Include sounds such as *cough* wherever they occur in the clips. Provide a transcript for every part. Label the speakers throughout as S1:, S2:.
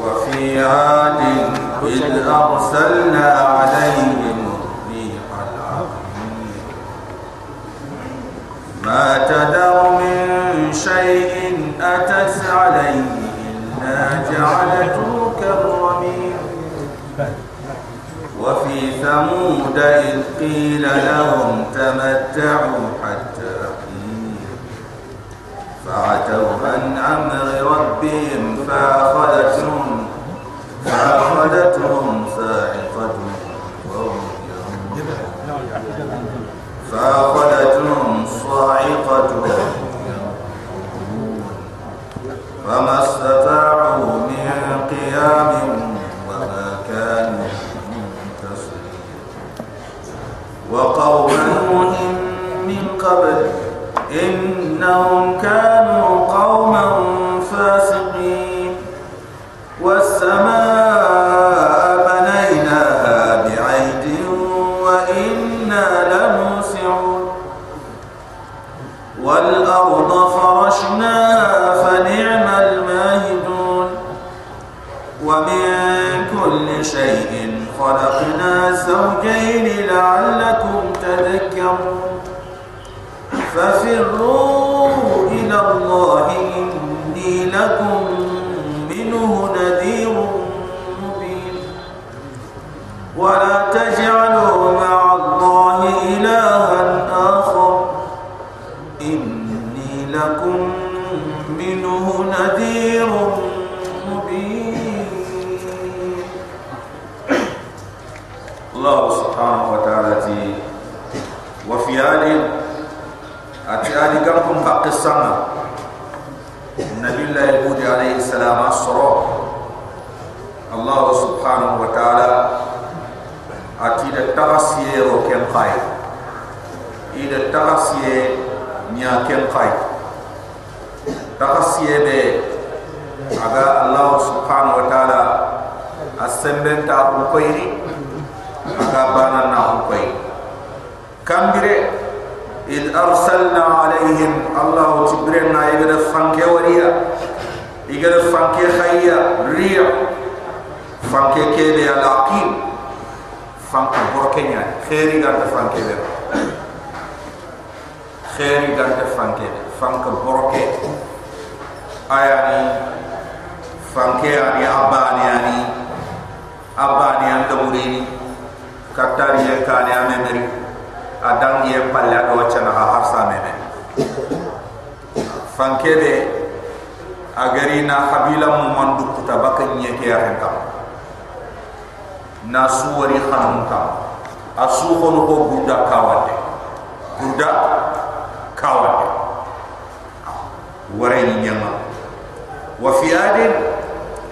S1: وفي عاد إذ أرسلنا عليهم الريح العقيم ما تدر من شيء أتت عليه إلا جعلته وفي ثمود إذ قيل لهم تمتعوا حتى حين فعتوا عن أمر ربهم فأخذتهم فأخذتهم صاعقة وهم ينظرون إنهم ken fay tafasiye be aga allah subhanahu wa taala asembenta ko koyri aga bana na ko koy kambire id arsalna alaihim allah jibril na igara fanke wariya igara fanke khayya riya fanke kebe alaqim fanke borkenya khairi ga fanke be خيري غانت فانك فانك بركة آياني فانك يعني أباني يعني أباني أندموريني كتاري كاني أمامري adang ye palle do chana ha harsa meme fankede agari na habila mu mandu kuta bakan ye ke ya kam na suwari khanum kam asu khono ko guda kawade guda kawade ware ni nyama. Wa fi adin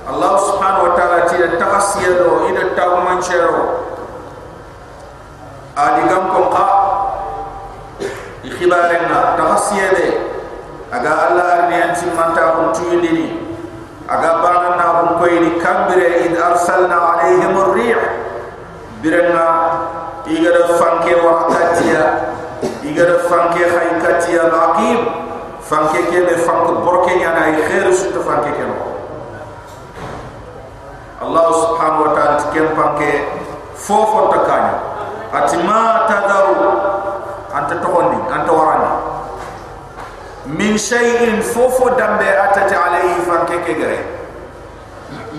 S1: allah subhanahu wa ta'ala ti takasiyado ida tawmanchero adigam ko ka ikhibarenga tahasiyede aga allah arni anti manta ko tuyindini aga banana ko koyni kambire id arsalna alayhim ar-rih birenga igara fanke waqtiya igara fanke khaykatiya laqib fanke kebe fanke borke nyana ay khair sut fanke keno allah subhanahu wa ta'ala tikem fanke fofo takanyo atima tadaru. Anta tokondi anta warani min shay'in fofo dambe atati alayhi fanke kegere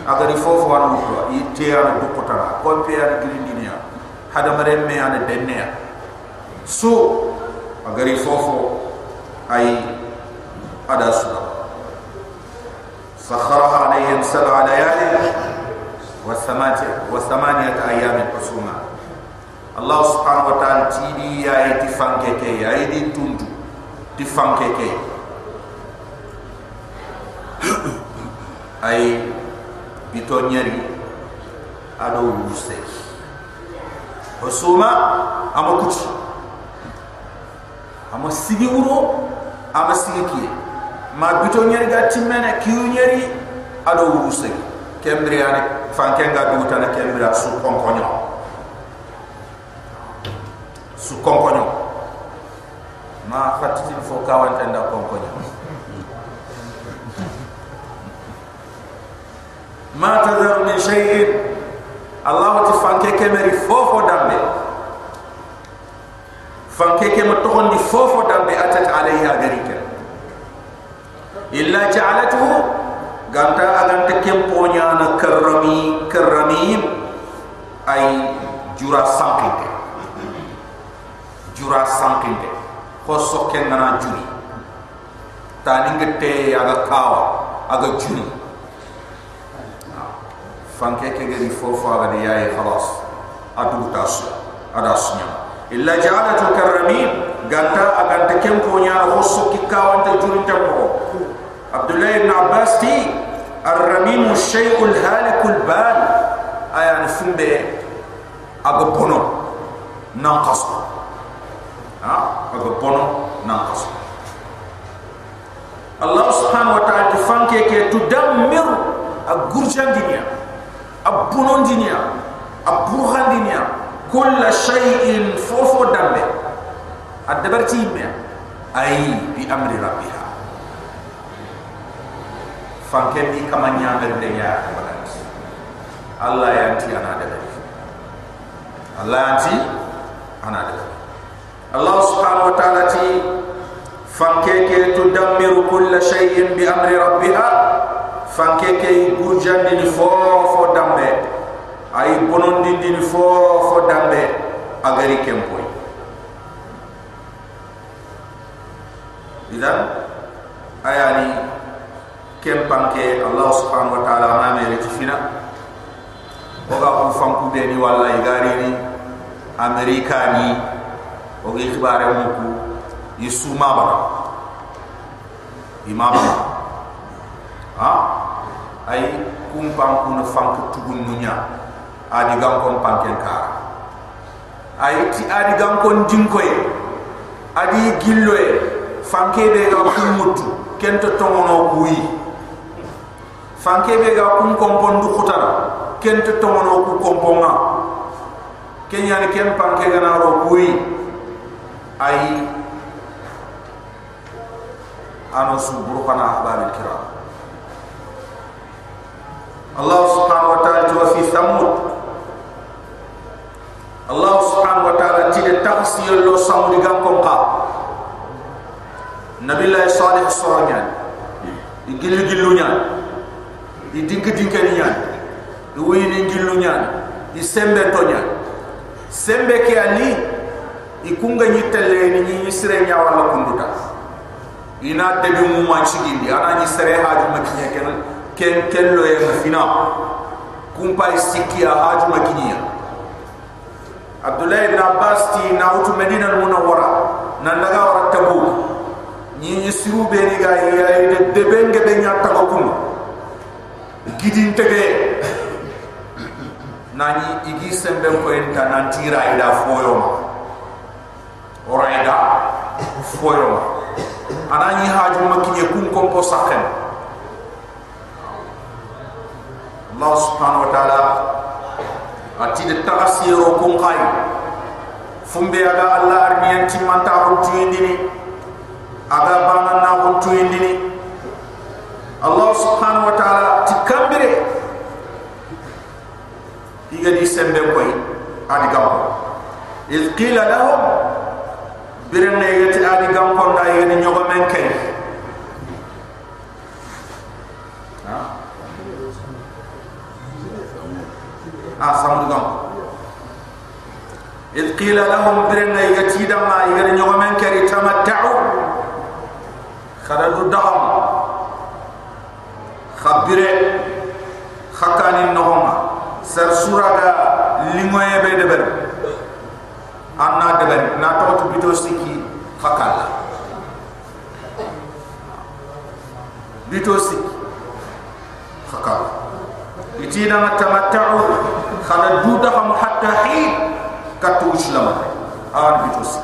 S1: agari fofo wan mutwa ite ana dukotana kompe ana gilindinia hada maremme ana so agari fofo ay ada sura sakharaha alayhim sab'a layali wa samati wa samaniyata ayamin allah subhanahu wa ta'ala tidi ya ayati fankete ya ayati tundu di fankete ay bitonyari ado wuse. Qasuma amakuchi ama sigi wuro ama sigi kiye ma bito ñeri ga timmene kiyu ñeri ado wuru sigi kembiri ani fanke nga dutana kembira su konkoño su konkoño ma fatitin fo kawante nda konkoño ma tadaru min shay'in. Allah ti fanke kemeri fofo dambe fanke ke ma togondi fofo dambe atat alayha garika illa ja'alatuhu. Ganta aganta kemponya na karrami karramim ay jura sankinte jura sankinte ko sokken na juri tani ngete aga kawa aga juri fanke ke gari fofo aga de yayi khalas. Adu tas ada sunya illa ja'alatu karramin ganta aganta kemponya na ko sokki kawanta juri tambo abdullah ibn abbas ti الرميم الشيء الهالك البال ايان فمبه aga bono nan kaso ha aga bono nan kaso Allah subhanahu wa ta'ala fanke ke tudammir agurjan dinia abunon dinia aburhan dinia kull shay'in fofo dambe adabarti me ay bi amri rabbiha fanke bi kamanya berde ya Allah yanti ana dabari Allah yanti ana daga Allah subhanahu wa ta'ala ti fankeke tudammiru kulla shay'in bi amri ay bonondi ni fo fo dambe agari kempoy idan? Ayani kempanke Allah subhanahu wa ta'ala ma mere tifina oga ko fanku be ni walla igari ni amerika ni o gi xibare mu ku yisuma ba imama ha? Ay kum pam ku no fanku tugun nunya adi gam kon panken ka. Ay ti adi gam kon dinkoy adi gilloy fanke be ga kum kento tongono kuyi fanke be ga kum kon bondu khutara kente tomono ku komponga. Kenya ni kem panke gana ro kui. Ai ano su burqana ahbab al-kiram Allah subhanahu wa ta'ala fi thamud Allah subhanahu wa ta'ala ti de tafsir lo samudi gam kom ka Nabi Allah salih soranyan igilu gilunya idink dinkaniyan wini ngillu nyaan i sembe to nyaan sembe ke ali i kunga ni telle ni ni sire nya wala kunduta ina debi mu ma chigindi ana ni sire haju makinya ken ken kello e fina kumpa istiki a haju makinya abdullah ibn abbas ti na utu medina al munawwara nan daga wara tabu ni siru be ni ga ya de debenge be nya takokun gidin tege nani igi sembe ko en tanan tira ida foyo ma ora ida foyo ma anani haju makinye kum kom po sakken Allah subhanahu wa ta'ala ati de tagasiro kum khay fumbe aga Allah arniyan timanta ko tuyindini aga banan na ko tuyindini Allah subhanahu wa ta'ala tikambire igadi sembe koy adi gam iz qila lahum birne yati adi gam ko da yene nyogo men kay ah samu gam iz qila lahum birne yati da ma igadi nyogo men kay tamatta'u kharadu daham. Khabire khakani nohoma. Sar sura da limoye be de ber anna de ber na to bito siki fakala bito siki fakala itina na tamatta'u khala duda ha hatta hin katu islam ah, an bitus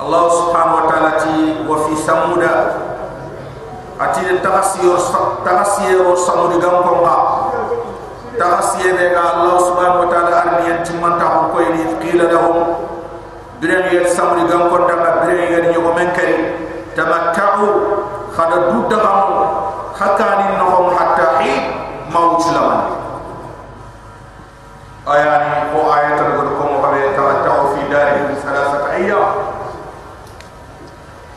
S1: Allah subhanahu wa ta'ala ti wa fi samuda. Ati de tagasiyo tagasiyo samuda gampang tagasiyo de ga ah, Allah subhanahu wa ta'ala arni yantimanta ko ko ni. Qila lahum. Dren yel samuri gam ko daga dren yel ni ko men kari. Tamatta'u khada duda ha حتى ان انهم حتى حين ayani ko ayat هو ايه تقولكم وهي تمتعوا في دارهم ثلاثه ايام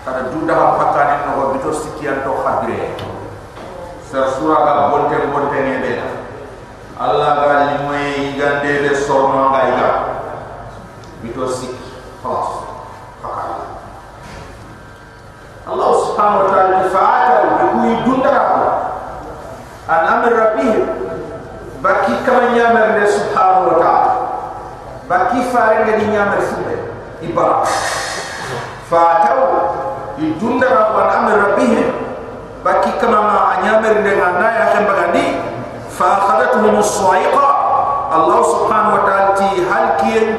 S1: kada duda ha patani no ko bito sikian to khadre sa sura ga bonte bonte ne be allah ga limay gande be sorno ga ila bito sik khalas allah subhanahu wa ta'ala fa'ala dundara an amr rabbihim baki kama nyamar ne subhanahu wa ta'ala. Baki fare ne ni nyamar sunne ibara fa taw dundara an amr rabbihim baki kama ma nyamar ne ya kan bagandi fa khadathum as-sa'iqa. Allah subhanahu wa ta'ala ti halki en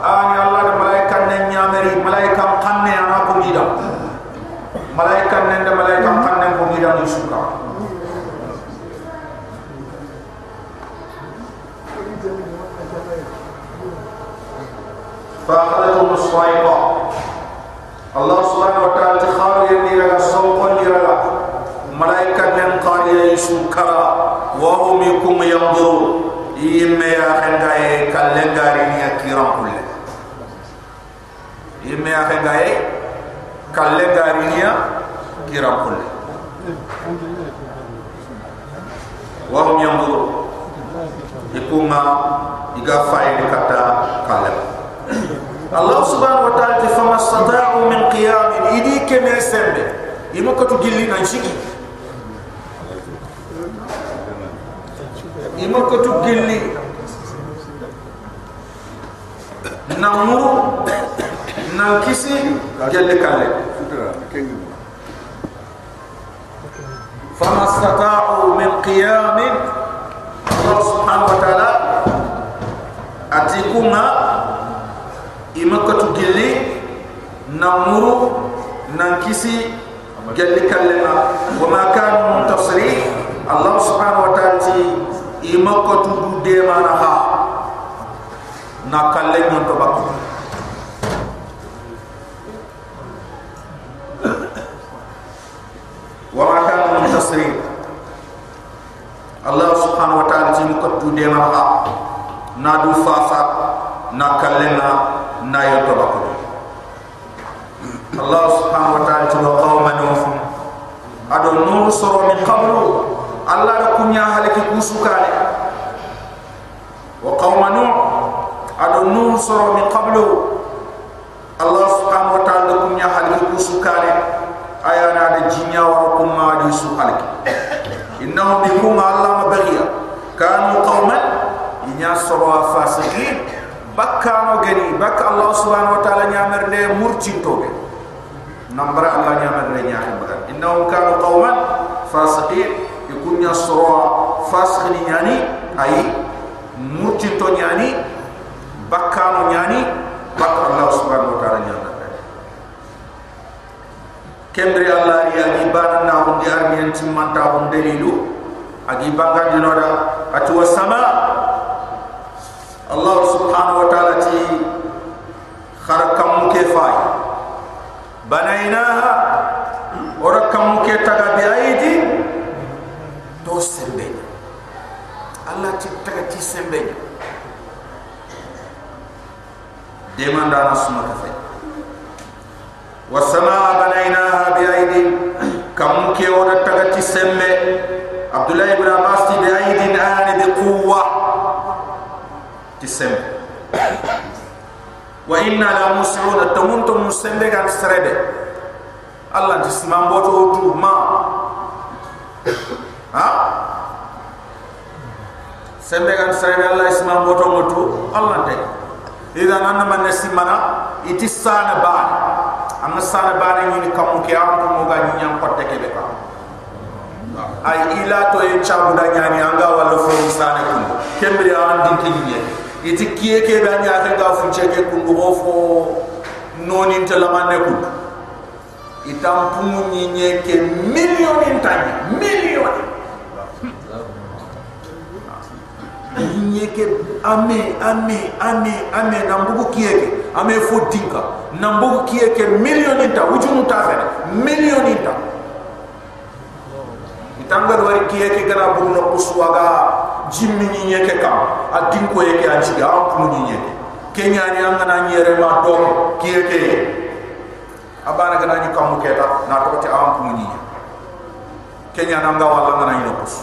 S1: ani allah malaikan ne nyamari malaikan kanne anako bidam malaika nende malaika kanne ko mi dan yusuka fa qadatu musaiqa allah subhanahu wa ta'ala ti khawri ni raga sawqan ni raga malaika nen qali yusuka wa hum yakum yanzuru yimme ya khangae kallengari ni akiram kulle yimme ya khangae kalle garinya kiram kulle wa hum yanzuru ikuma iga faide kata kalle Allah subhanahu wa ta'ala fama stata'u min qiyam idi keme sembe. Imo ko to gilli nan shiki imo ko gilli. Namuru nan kisi gelle kalle fama stata'u min qiyam Allah subhanahu wa ta'ala atikuma imakatu gelle namuru nan kisi gelle kalle ma wa ma kan muntasiri Allah subhanahu wa ta'ala ti Allah subhanahu wa ta'ala ti ko tu de ma ha na du fa fa na kalena na yo to bako Allah subhanahu wa ta'ala ti wa qawman wa adon no soro min qablu. Allah da kunya halaki kusukale wa qawman adon no soro min qablu. Allah subhanahu wa ta'ala da kunya halaki kusukale ayana da jinya wa kuma da su halaki allah mabghiya kanu qauman inya sawa fasiqin bakkano gani bak allah subhanahu wa ta'ala nyamar de murcin tobe nambara allah nyamar de nyaam bagan innahum kanu qauman fasiqin ikunya sawa fasiqin yani ay murcin to yani bakkano yani bak allah subhanahu wa ta'ala nyamar kembri allah ri agi bana na hum di armi en timanta hum agi banga dinoda atu wasama. Allah subhanahu wa ta'ala ti kharakam ke fay banainaha orakam ke taga bi aidi to sembe allah ti taga ti sembe demanda na fay والسماء بنيناها بأيد كم كي ورد تغتي سمي عبد الله بن عباس بأيد آن بقوة تسمي وإنا لمسعون التمنتم مسمي عن سرده الله تسمع بوتو ما ها سمي عن سرده الله يسمع بوتو متو الله تي إذا أنا من نسمنا إتسان بعد am sara bana ni kam ke am ko mo ga ni nyam kotte ke be ka ay ila to e chabu da nyani anga wala fo sana kun kembe ya an din tinye iti kiye ke ba nya ta ga fu che ke kun go fo noni te la itam pumu ni nye ke million in million nyeke ame ame ame ame nambugu kiyeke ame fo dinka. Nambugu kiyeke millionita wujunu ta fere millionita itangal wari kiyeke gara bu no kuswaga. Jimmi nyeke kam. A dinko yeke a jiga am pulu nyeke kenya ni angana nyere ma do kiyeke abana gana ni kamu keta na to ti am pulu nyeke kenya nanga wala ngana ni kus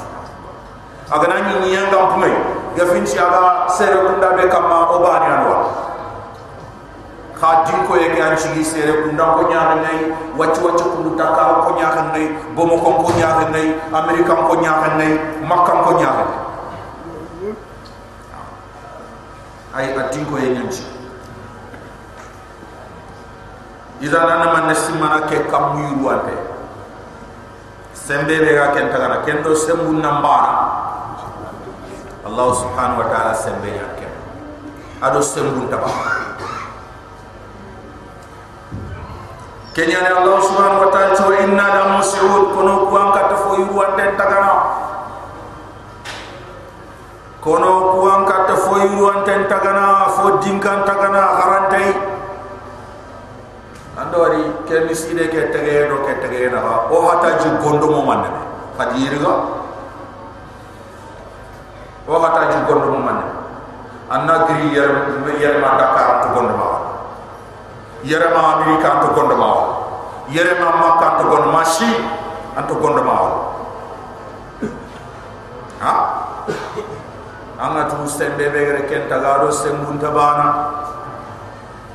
S1: agana ni nyanga pumai ga finci aga sere kunda be kama obani anwa. Kha din ko yake an ci sere kunda ko nyaare nay waccu waccu kundu taka ko nyaare nay bomo ko ko nyaare nay amerika ko nyaare nay makka ko nyaare ay adin ko yake nyanci idan ana man nasimana ke kam sembe be ga ken tagana ken do sembu nambara allah subhanahu wa ta'ala sembe ya ken ado sembu taba kenya allah subhanahu wa ta'ala to inna la mus'ud kono kuan ka tafo yu wante tagana kono kuan ka tafo yu wante tagana fo dinkan tagana harantai ando wari kenni side ke tege do ke tege na ha o hata ju gondo mo manne hadi o hata ju gondo mo manne anna gri yer yer ma dakar to gondo ma yer ma amerika to gondo ma yer ma makka to gondo ma shi anto gondo ma ha? Anga tu sembe be gere ken tagaro sembun tabana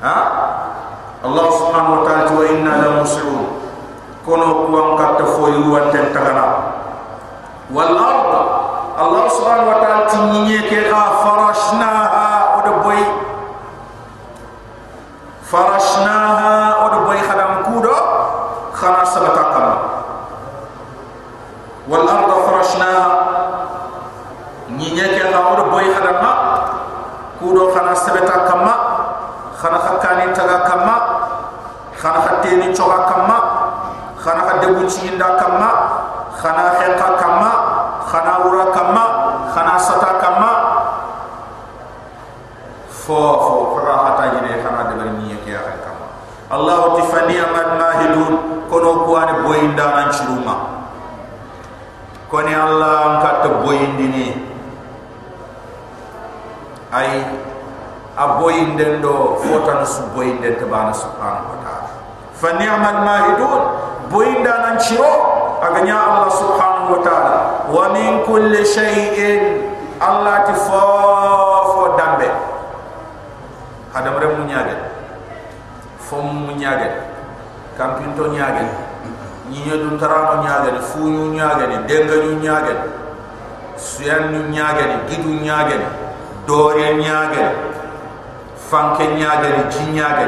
S1: ha? Allah subhanahu wa ta'ala wa inna la muslimun kono kuam katta foyi wanten tagana. Wal ard Allah subhanahu wa ta'ala tinye ke ha farashnaha od boy farashnaha od boy khadam kudo khana sabata kama wal ard farashnaha. Nye ke ha od boy khadam kudo khana sabata kama khana khakani taga kama khana khateni choga kama khana khadebu chinda kama khana khelka kama khana ura kama khana sata kama fo fo khara hata jine khana de bari ni ke ya kama allah tifani amad mahidun kono ko ani boyinda nan chiruma. Koni allah an kat boyindini. Ay a boyinden do fotano su boyinden aganya Allah subhanahu wa ta'ala wa min kulli shay'in Allah tifafu dambe. Hadam rem munyaga fom munyaga kampinto nyaga ni nyodu tarano nyaga fuyu nyaga ni. Denga ni nyaga suyan ni nyaga ni. Gidu nyaga ni. Dore nyaga fanke nyaga ni. Jinyaga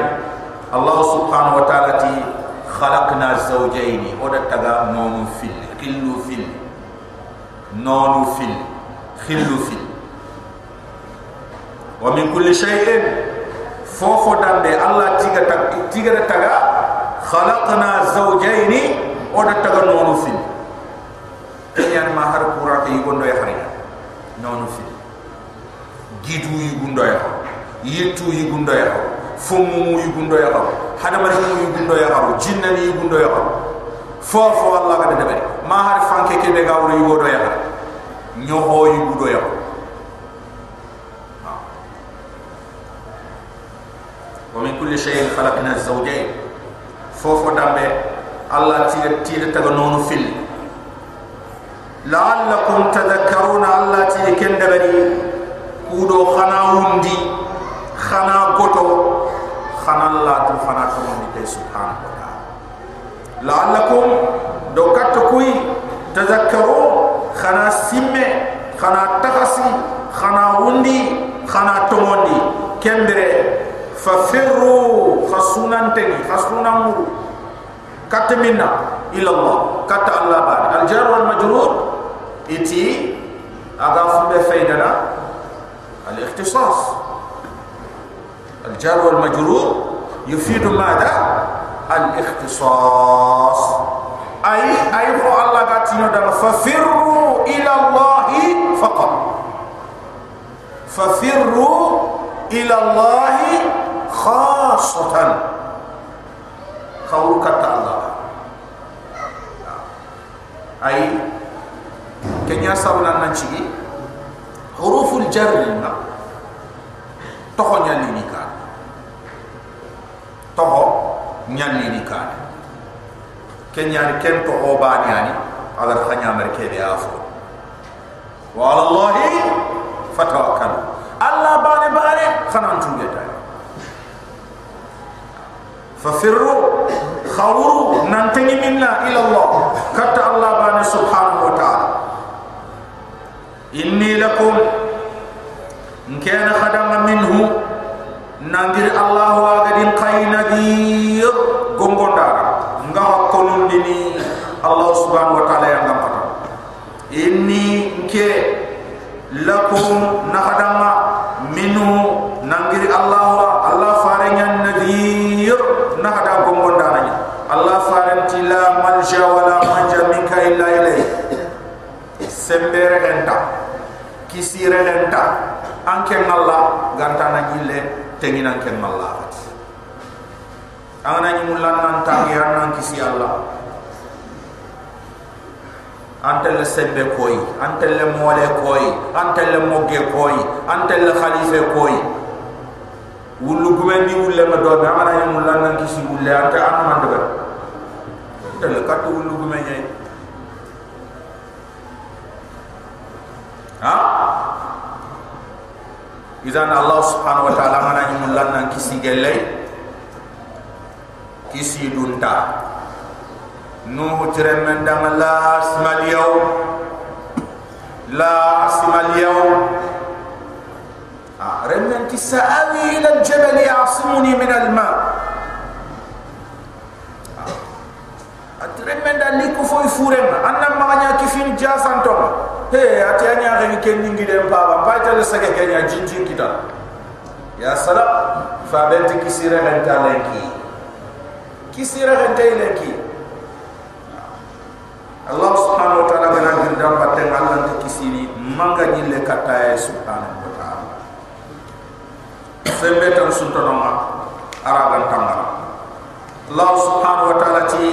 S1: Allah subhanahu wa ta'ala ti خلقنا الزوجين ودا تغا نون فيل كل فيل نون فيل خل فيل ومن كل شيء فوفو داندي الله تيغا تيغا تغا خلقنا الزوجين ودا تغا نون فيل كان يعني ما هر قرا تي غوندو يخري نون فيل جيتو يغوندو يخو يتو يغوندو يخو mu yugundo ya gawo hada mari mu yugundo ya gawo jinna ni yugundo ya gawo fofo allah ga de ma har fanke ke be gawo yugundo ya gawo nyo ho yugundo ya wa min kulli shay'in khalaqna zawjayn. Fofo dambe allah ti ti de taga nonu fil la'allakum tadhakkaruna allah ti kende bari kudo khana wundi khana goto خنا الله تفنا كمان دي سبحانه وتعالى لعلكم دو كتكوي تذكروا خنا سيمة خنا تغسي خنا وندي خنا تموندي كمبري ففروا خصونا تني خصونا مرو كتمنا إلى الله كت الله بعد الجار والمجرور إتي أغاف بفيدنا الاختصاص الجار والمجرور يفيد ماذا الاختصاص اي اي هو الله قاتينو دم ففروا الى الله فقط ففروا إلى الله خاصة خورك الله أي كن يسرنا ننشي حروف الجر لنا تخو toho ñalli kan. ni kan. Kenyar ken to o ba ñani ala xanya mer ke be afo wa allah fatawakkal alla bane bane xanan tu geta fa firru khawru nan minna ila allah katta allah bane subhanahu wa ta'ala. Inni lakum in kana khadama minhu nangir allah wa Allah subhanahu wa ta'ala yang nampak ini ke lakum nakadama minu nangiri Allah Allah farinya nadhir nakadam kumbundananya Allah farin tila manja wala manja minka illa ilaih sembere renta kisire renta anke ngalla gantana gile tengin anke ngalla anani mulan nantangi anan kisi Allah antelle sembe koy antelle mole koy antelle mogge koy antelle khalife koy wulu gumendi wulle ma do be amana ni mulan nan kisi wulle ante an man de tele kat wulu gumendi ha? Idan allah subhanahu wa ta'ala mana ni mulan nan kisi gelle kisi dunta asmal yaw la asmal yaw ha remen tisawi ila aljabal ya'simuni min alma atremen dan liku foy furem. Anna maganya kifin jasantom he ati anya ga ni ken ningi dem baba pa ta le sage kenya jinjin kita. Ya sala fa benti kisira dan talenki kisira dan talenki Allah subhanahu wa ta'ala gana girdam batten Allah ta kisini manga nyille kata ya subhanahu wa ta'ala. Sembe tan suntonoma aragan tangara Allah subhanahu wa ta'ala ti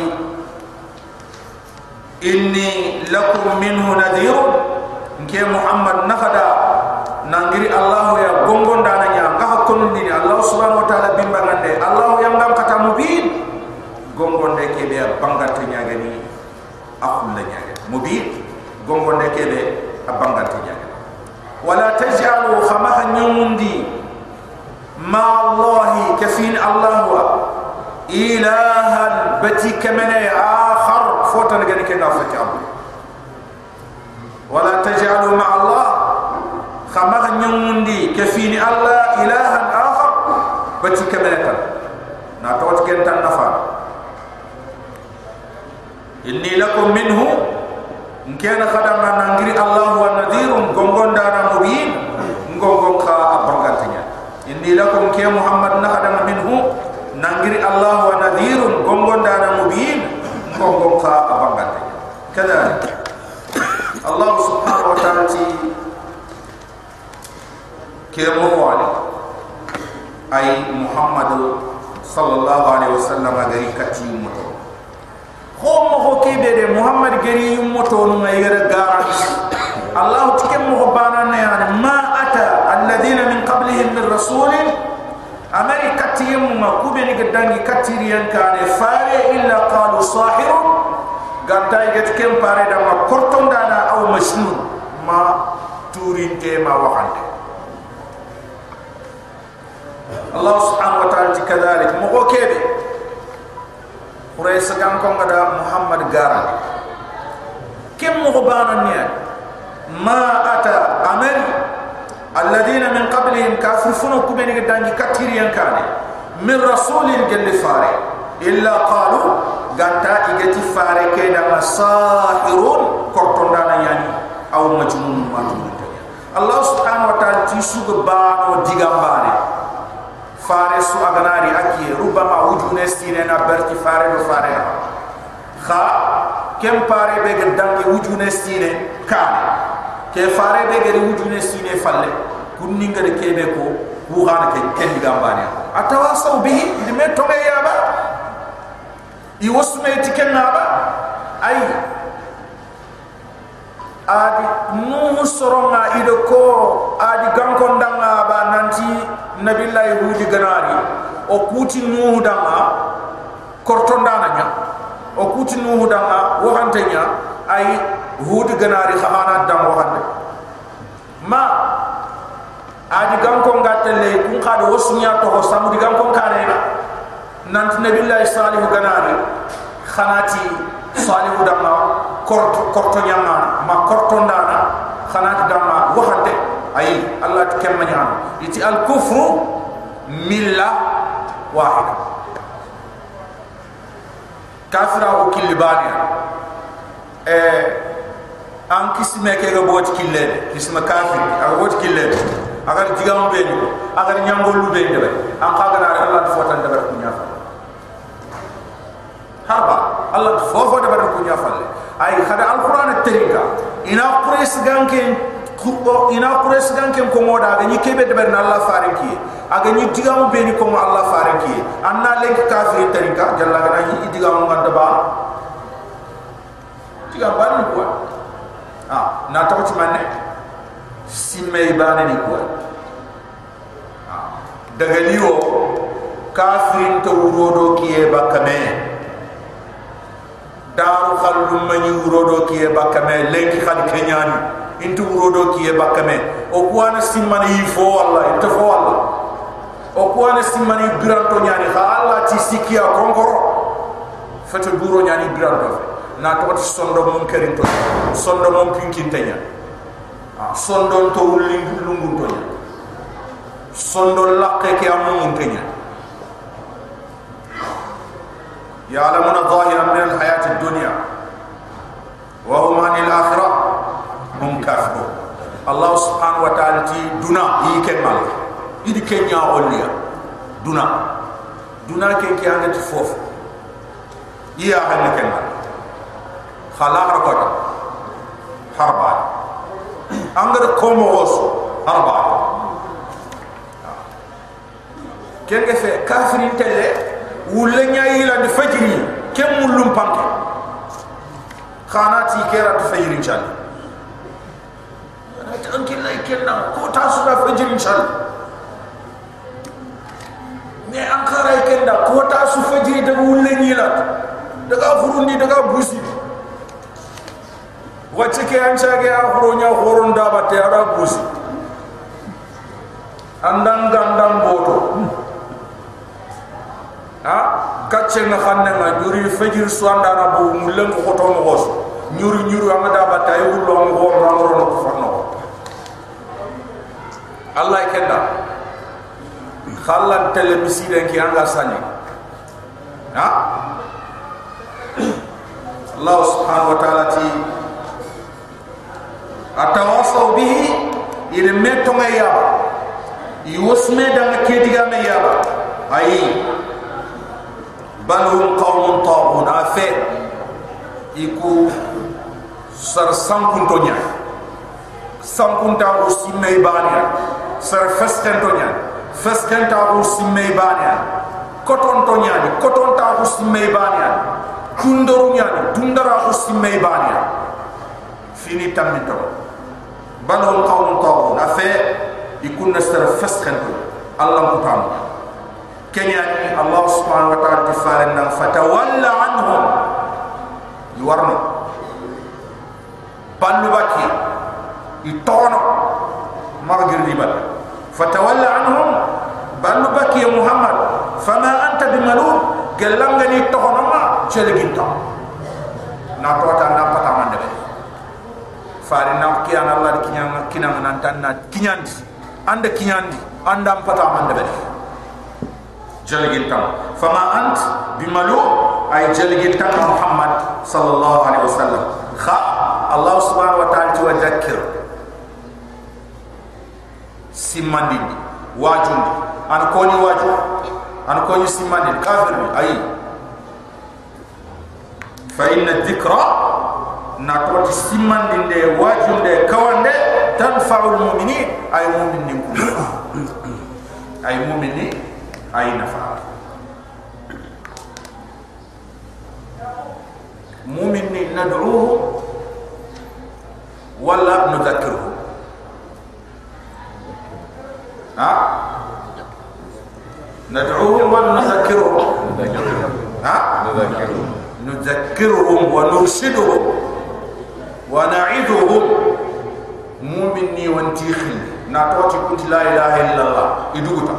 S1: inni lakum minhu nadhirun. Nke muhammad nafada nangiri allah ya gongon dana nya ngaha kondi ni allah subhanahu wa taala bimba ngande allah yang ngam kata mubin. Gongon de kebe bangat nya gani akul la nyaaga mu bi gongo ne kebe abanga nyaaga wala tajalu khamaha nyumundi ma allah kafin allah wa ilahan bati kamana akhar fotan gani ke nafa ti wala tajalu ma allah khamaha nyumundi kafin allah ilahan akhar bati kamana na tawt kentan nafa inni lakum minhu in kana khadama nangiri allah wa nadhirun gongon dara mubin gongon kha abangatnya inni lakum ke muhammad na khadama minhu nangiri allah wa nadhirun gongon dara mubin gongon kha abangatnya kada allah subhanahu wa ta'ala ti ke muwali ay muhammad sallallahu alaihi wasallam agari katimu homo ho kebe de muhammad gari yummo to no ngayere garanti allah tikem mo bana na yani ma ata alladhina min qablihim min rasul amari katiyum ma kube ni gadangi katiriyan kane fare illa qalu sahir gadda get kem pare da ma korton dana aw masnun ma turin te ma wahande الله سبحانه وتعالى كذلك مغوكيبي kadhalik mo ko kebe quraysh gam ko ngada muhammad gara. Bana niya ma ata amali alladhina min qablihim kafiruna kubeni gadangi katiriyan kane. Min rasulin gelle fare. Illa qalu ganta igati fare ke da masahirun korton dana yani aw majnun ma Allah subhanahu wa ta'ala ti suga ba o digambare fare su aganari aki rubama wujune stine na berti fare do fare. Kha kem pare be ga dangi wujune stine kan ke fare be ga wujune stine falle. Kunni ngade kebe ko ku hana ke ken gambani atawasaw bihi de me to ya ba i wasme tiken na ba. Ay adi nuhu soronga ido ko adi gankon danga ba nanti nabillahi hudi ganari. O kuti nuhu danga korton dana nya o kuti nuhu danga waxante nya ay hudi ganari khana dang waxante ma adi gankon gatelle kun khade wosunya to samu di gankon kare na nanti nabillahi salih ganari khanati salih danga korto korto nyanga ma korto ndana khanati dama waxante ay allah tkemma nyam iti al kufru milla wahida. Kafira ko killi bani. Eh an kisme ke ga bot kille kisma kafir aga bot kille agar jigam be ni agar nyangol lu be. Ndebe an ka gana Allah fotan ko nyafa harba Allah fofo ndebe ko nyafa ay khada alquran terika ina quraish ganken ina quraish ganken ko moda ga ni kebe de berna Allah farinki aga ni digamu be ni ko Allah farinki anna lek kafir terika jalla ga ni digamu nganda ba diga ban ko ah na ci manne simme ibane ni ko daga liwo kafirin to wurodo kiye bakame daru khallu mani wurodo kiye bakame lenki khali kenyani intu wurodo kiye bakame. O kuana simmani yifo walla ite fo walla o kuana simmani biranto nyani. Kha alla ti sikia konkoro fete buro nyani biranto fe na to ti sondo mon kerin to sondo mon pinkin tenya sondo to wulli lungun to sondo lakke ke amun tenya يعلمون ظاهرا من الحياة الدنيا وهم عن الآخرة هم كافرون الله سبحانه وتعالى دنا يكمل إذا كان يا دنا. دنا كي كي فوف. يا هل كمل خلاق ركض حربا أنغر كومو وسو حربا كيف؟ كافرين تلي. Wulle ñayila de fajiri kem mulum panke khanati kera de fajiri chal ana tanki lay kenna ko ta su da fajiri chal ne an kharay kenda ko ta su fajiri de wulle ñila daga furundi daga busi wacce ke an chage a horo nya horon da batte ara busi. Andang gandang boto ha? Kacce nga xamne nga ñuri fajir suanda na bu mu leng ko to mo gos ñuri ñuri nga da ba tay wu lo mo wor na woro ko fanno allah kenda khallan tele misire ki anga sani ha? Allah subhanahu wa ta'ala ti atawasaw bihi ile meto nga ya yusme da ke diga me ya ayi bal hum qawmun taghun afe iku sar sankun tonya sankun ta o simme bania. Sar festen tonya festen ta o simme bania. Koton tonya ni koton ta o simme bania. Kundoru nya ni tundara o simme bania. Fini tamito bal hum qawmun taghun afe ikun sar festen Allah mutamu kenya Allah subhanahu wa ta'ala tifarenna fatawalla anhum. Yuwarno ballu baki. Itono magir ribal fatawalla anhum. Ballu baki ya muhammad. Fama anta bimalun gelanga ni tohono ma cheleginta na tota na pata mande be fari na kiyan Allah kiyan kinan nan tan na kinyandi. Anda kinyandi. Anda pata mande be جلگين تام فما أنت بملو أي جلگين تام محمد صلى الله عليه وسلم خا الله سبحانه وتعالى وذكر سمان دي واجون دي أنا كوني واجو أنا كوني سمان دي كافر أي فإن الذكرى ناتوت سمان دي واجون دي كوان دي tanfa'u al-mu'minin ay mu'minin kum ay mu'mini ay nafa mu'mini nad'uhu wala nudhakkiruhu ha ندعوهم ونذكرهم ها نذكرهم ونرشدهم ونعظهم مؤمني وانتيخل ناتوتي كنت لا اله الا الله يدوغتا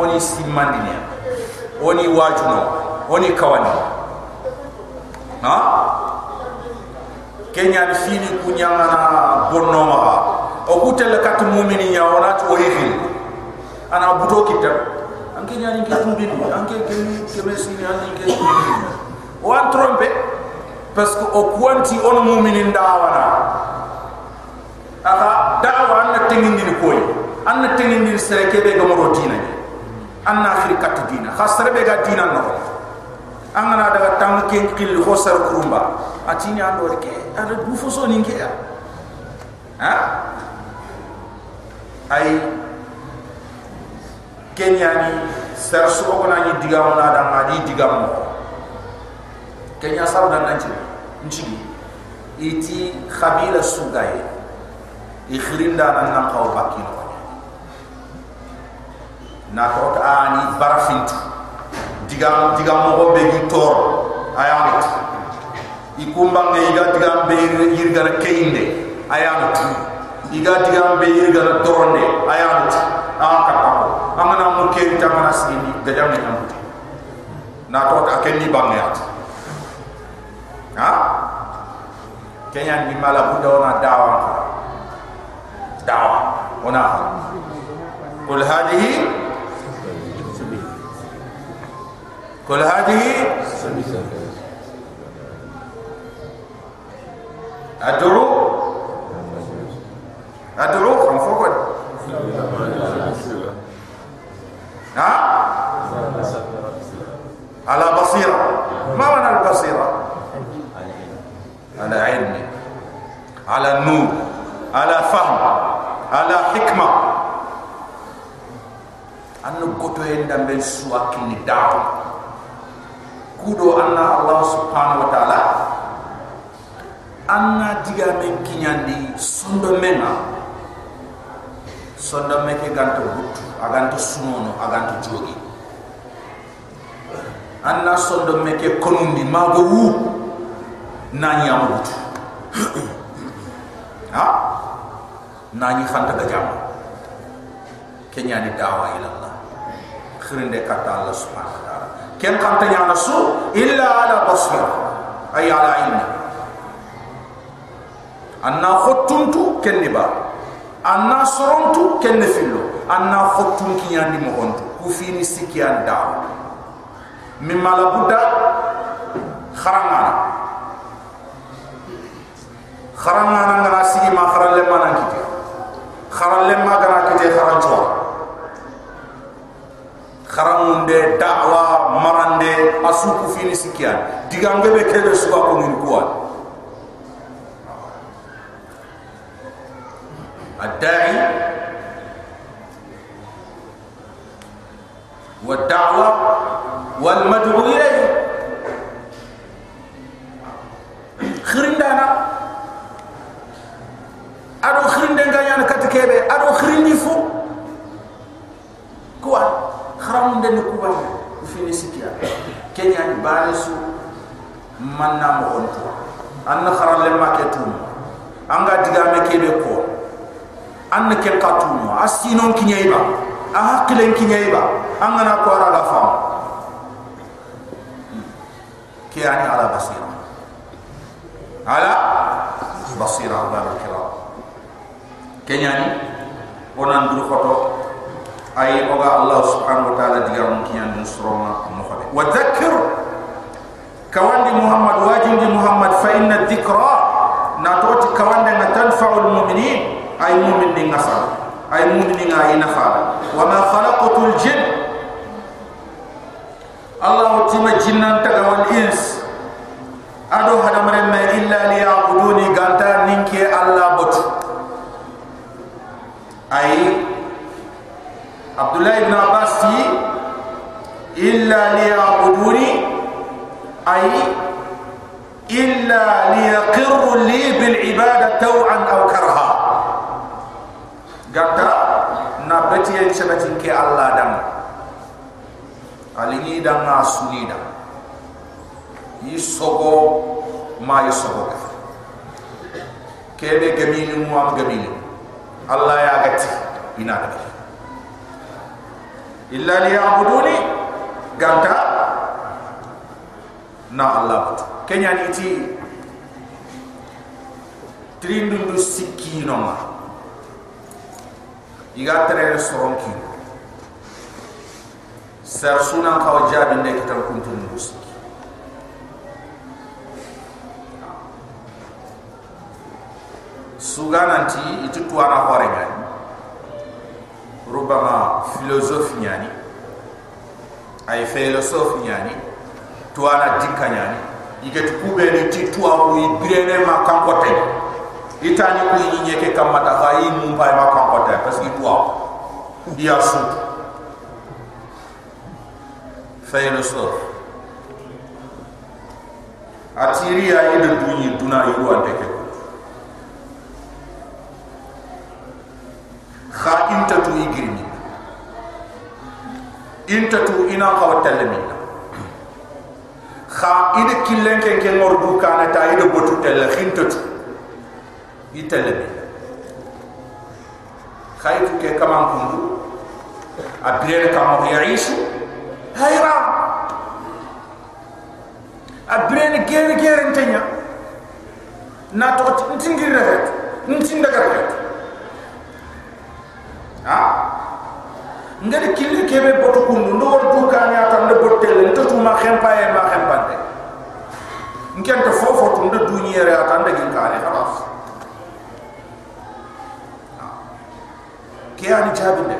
S1: oni simmandinia oni wajuno oni kawani ha kenya ni fini kunyama na bonno maha okute kat mumini ya ona to hehe ana buto kita. Anke nyani ke tumbi du anke ke ke sini ani ke o an trompe. Parce que o kwanti on mumini ndawana. Aha dawa na tengini ni koyi ni koy an tengindi sere ke be gamoro dina ni? An akhir kat dina. Khasre be ga dina no. An na daga tang ke qil ho sar kurumba. Atini ando ke? Ada bu foso ni ke ya? Ha? Ay kenya ni ser so ko na ni digam na da ma di digam kenya sar da nanti. Nchi iti khabila sugay i khirinda nan nan kaw bakino na ko ani barafint. Digam digam mo be gi tor. Ayamit. I kumba ngai ga digam be yirga na keinde. Ayamit. Iga digam be yirga na toronde ayamit akata amana mo ke ta mana sini gajam ni am na to ta ken ni bang ya ha? Kenya ni mala buda ona dawa. Dawa. Ona. Kul hadhihi kul hadhihi ad'u ad'u meke ganto but aganto sunono aganto jogi. Anna sonda meke konundi mago wu nani amut. *clears throat* Ha? Nani khanta ga jam kenya ni dawa ila allah khirinde kata allah subhanahu wa taala. Ken khanta nya nasu illa ala basira ay ala ilmi. Anna khotuntu ken ni ba anna sorontu kenne fillo. Anna khottun kiyandi mo hontu ku fini sikiyan da mi mala buddha kharanga kharanga na ngara sigi ma nan kiti. Kharalle ma gana kiti kharan chwa kharamunde da'wa marande asu ku fini sikiyan digange be kebe suwa ko min الداعي والدعوة والمدعو إليه خرين دانا أدو خرين دانا يعني كتكيبه أدو خرين ديفو كوا خرام دانا كوا في نسيكيا كن يعني بارسو من نام غنطوا أنا خرام لما كتوم أنغا ديغامي كيبه كوا an na ken qatuno asinon kinyaiba a haqilen kinyaiba an gana ko ara la fam ki ani ala basira. Ala basira ala kira. Kenyani onan dur khoto ay oga allah subhanahu wa ta'ala diga mun kiyan dun suroma mo khade wa dhakkir kawandi muhammad wajindi muhammad. Fa inna dhikra. Na toti kawandi na tanfa'u al mu'minin ay mumin ni nga fa ay mumin ni nga ina wa ma khalaqtul jin. Allah utima jinnan ta wal ins. Ado hadam remme illa li ya'buduni ganta ninke allah bot. Ay abdullah ibn abbas ti illa li ya'buduni ay illa li yaqirru li bil ibadati taw'an aw karha gata na beti en sabati ke allah dam alini dam na sunida yisogo ma yisogo kebe gamini mu am gamini allah ya gati ina da illa liya'buduni gata na allah kenya ni ti trindu sikki ma iga tere soron ki sar sunan kaw jabi ne kitam kuntun muski sugananti itu tuana hore ngani rubama filosofi nyani ay filosofi nyani tuana dikka ñani iget kube ni. Ti tuwa ku ibirene ma kankote itani ku yinye ke kamata ha yi mumpa ma kankote parce que tuwa iya su filosof atiri ya ide dunyi duna yiru anteke kha inta tu igirni inta tu ina qawatal min kha ide killen ken ken du kana ta ide botu tel khinta itel min khaytu ke kaman kundu abire kam yaishu hayra abire gere gere ntenya na to ntingir rafet ntindaga rafet ha? Ngari killi kebe botu kundu ndo wor du kani ata ndo botel ndo tu ma khempa e ma khempa de nken to fofo tu ndo du nyere ata de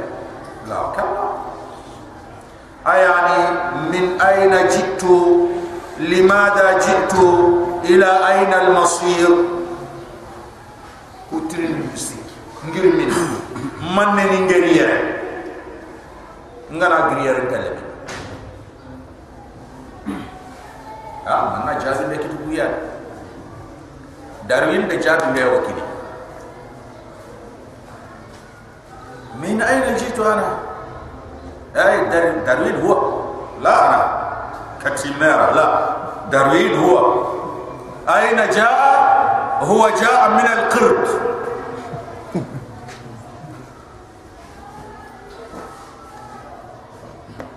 S1: la kala ayani min aina jittu limada jittu ila aina al masir kutrin bisik ngir min man ne ni ngeri yere ngana ngeri yere tele ah man na jazi be kitu buya darwin de jabi be wakili min ayna jitu ana ay dar darwin huwa la ana katimera la darwin huwa ayna jaa huwa jaa min al-qird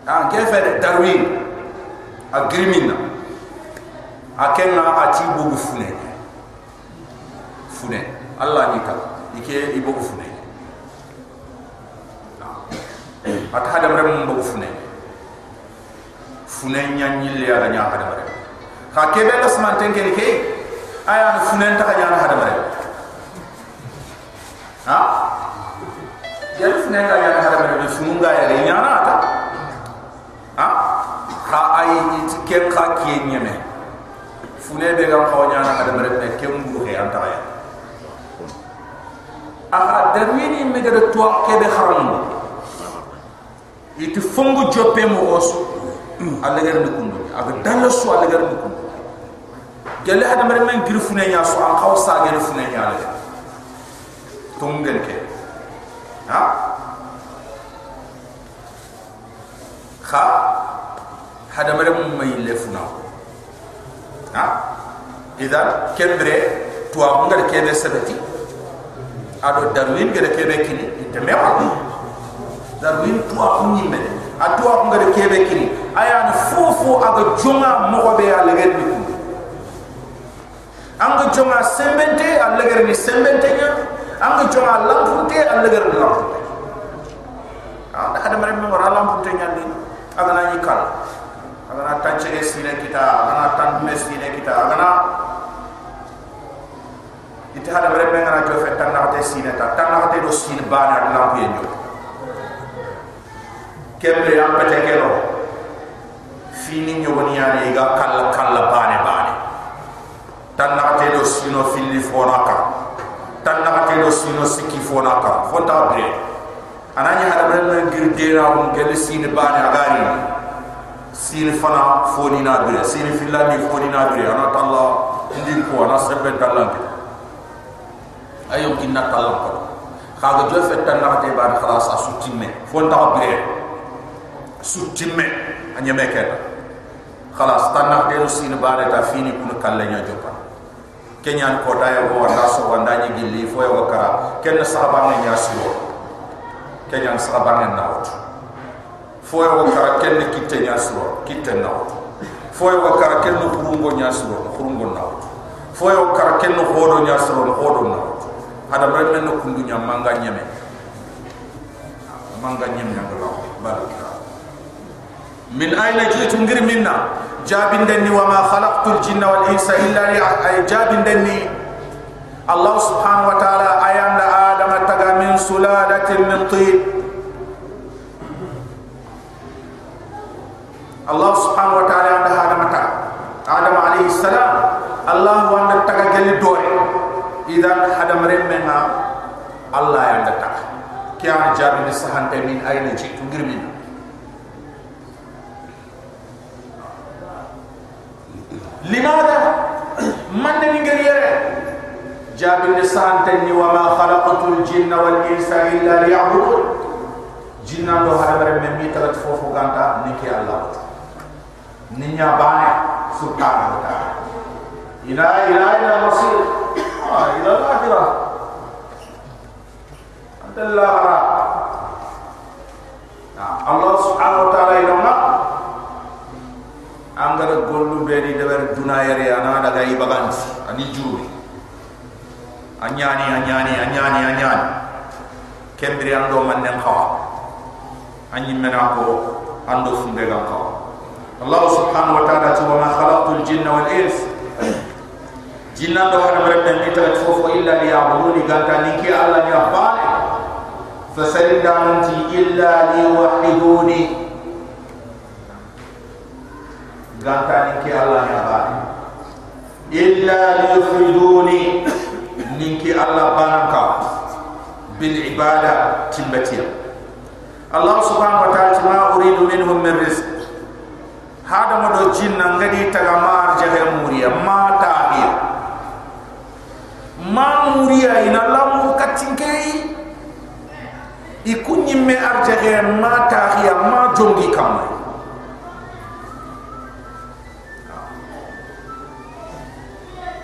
S1: an ke fere darwin a grimina a kenna a ti bogu fune ni ka ike i bogu fune ta fune fune nya nyille ya nya hadam rem ka ke be la sman ten ke ke aya na fune ta nya hadam rem ha? Ya fune ga nya hadam rem funu ga ya nya na ta ha ha? Ay it ken kha ki nyeme fune be gam ko nyana hada mere be kem bu he anta ya aha darwini me ga to ke be kharam it fongu joppe mo osu. Alla gar ni kundu aga dalla su alla gar ni kundu gelle hada mere men gir fune nya su an khaw sa gere fune nya la to ngel ke. Ha? Kha hada mare mum may lefuna ha? Idan kembre tuwa ngal kebe sabati ado darwin gade kebe kini ite mewa darwin tuwa kunni me a tuwa ngal kebe kini aya na fufu aga jonga mo be ala gadi ku anga jonga sembente gadi ni sembente nya. Anga jonga lampunte ala gadi lampunte ah hada mare mo ra lampunte nya ni. Aga na ni kala aga na tanche sine kita aga na tan me sine kita aga na ite hada bare me ngana jofe tan na te sine ta. Tan na te do sine lampu kemle am pete kero fini nyogoni yani ga kala kala bane bane. Tan na te do sino fili fona ka tan na te do sino siki fona ka fonta bre. Anani hada ben gir dera on gel sin bani agari. Sin fana foni na bire sin filani foni na bire ana talla ndin ko ana sebbe talan ayo kinna talan ko khaga jo fet tan na te ban khalas asu timme fon ta bire su timme anya meketa khalas tan na de sin bani ta fini kun kallanya jopa kenyan ko ta yo wanda so wanda ni gilli fo yo kara ken sahaba ne nyasiro kenyan sahaba ne nawot fo yo kara ken kitte nyasiro kitte nawot fo yo kara ken no khurungo nyasiro khurungo nawot fo yo kara ken no hodo nyasiro hodo nawot hada bre men no kundu nyam manga manga nyem nyangala baraka min ayna jitu ngir minna. Jabin denni wa ma khalaqtul jinna wal insa illa li jabin denni. Allah subhanahu wa ta'ala ayam da adam taga min sulalatin min tin. Allah subhanahu wa ta'ala ayam da adam taga adam alayhi salam Allah wa anda taga gali dore. Idan hadam remmenga Allah ayam da taga kya jabin sahante min ayna jitu ngir minna لماذا من نيغر يره جاب النسان تني وما خلقت الجن والانس الا ليعبدون جن دو هذا من مي تلت فوفو غانتا نيكي الله نينيا باني سبحانه وتعالى الى الى الى المصير آه الى الاخره انت الله الله سبحانه وتعالى الى angara gollu beri deber dunayere ana daga ibaganti ani juri. Anyani anyani anyani anyani. Kembiri ando mannen khawa anyi mena ko ando funde ga khawa Allah subhanahu wa ta'ala tu ma khalaqtul jinna wal ins. Jinna do wala berbe ni ta fofo illa liya'buduni. Ganta ni ki Allah ni afale fasalindanti illa liwahiduni gantani ki Allah ya bani illa liyufriduni ninki Allah banaka bil ibada timbatiya Allah subhanahu wa ta'ala ma uridu minhum min rizq. Hada mo do jinna ngadi taga mar jahe muriya ma tahiya ma muriya ina lamu katinkei ikunyimme arjahe ma tahiya ma jongi kamai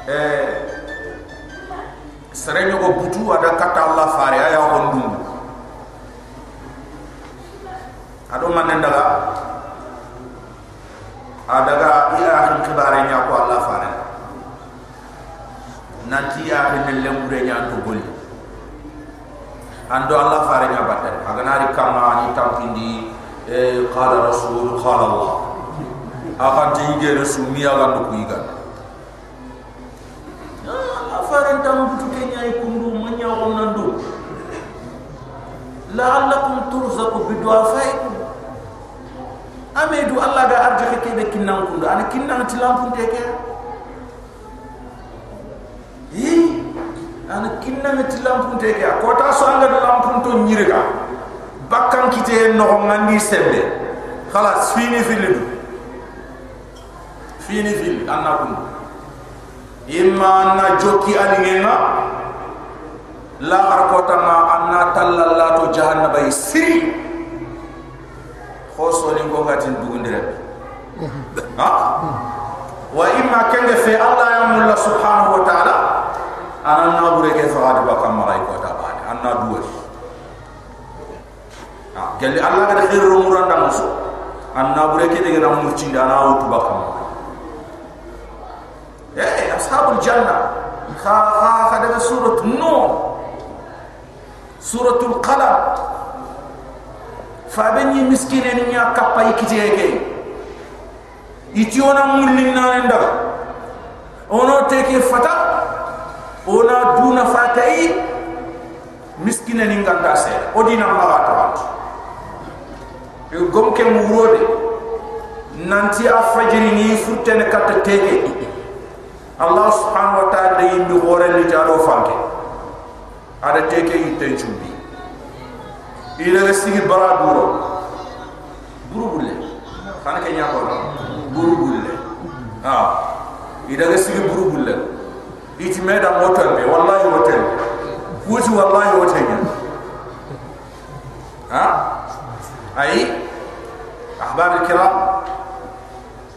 S1: Eh, sere ñogo butu ada kata Allah fare aya on dum ado man ndaga adaga ila akhir khibare nya ko Allah fare nanti ya ne lembure nya to gol. Ando Allah fare nya batte aga nari kama ni tampindi e qala rasul qala Allah. Akan tige rasul mi aga kuiga faran tam butu ke nyaay kundu ma nyaawon nandu? La'allakum turzaqu bi du'afaikum amedu allah ga arjake ke be kinnan kundu. Ana kinnan tilampun te ke? Yi ana kinnan tilampun te ke? Ko ta so anga lampun to nyirga bakkan kite no ngandi sembe khalas fini fili fini fili anna kundu imma na joki alingenga la harkota ma anna tallalla to jahannaba siri. Khoso ni ko dugundire ha? Wa imma kenge fe allah ya mulla subhanahu wa ta'ala ana na bure ke faade ba kam malay ko ta baade anna duwe. Ha gelli allah ga khairu muranda muso anna bure ke de ga murci dana wutu أصحاب الجنة خا خا خدنا سورة النور سورة القلم فابني مسكين يا كباي كتيجي يتيونا مولينا عندها أنا تكي فتا أنا دون فتاي مسكين نينغا داسة أدينا ما غاتوات يقوم كمورودي نانتي أفرجيني فوتنا كتتيجي الله سبحانه وتعالى يمد غور اللي جالو فانك على تيك يتن جنبي إلى رسيك برا بورو برو بولي خانا كي نعبر برو بولي آه إلى رسيك برو بولي إتمادا موتن بي والله موتن كوز والله موتن ها أي أحباب الكرام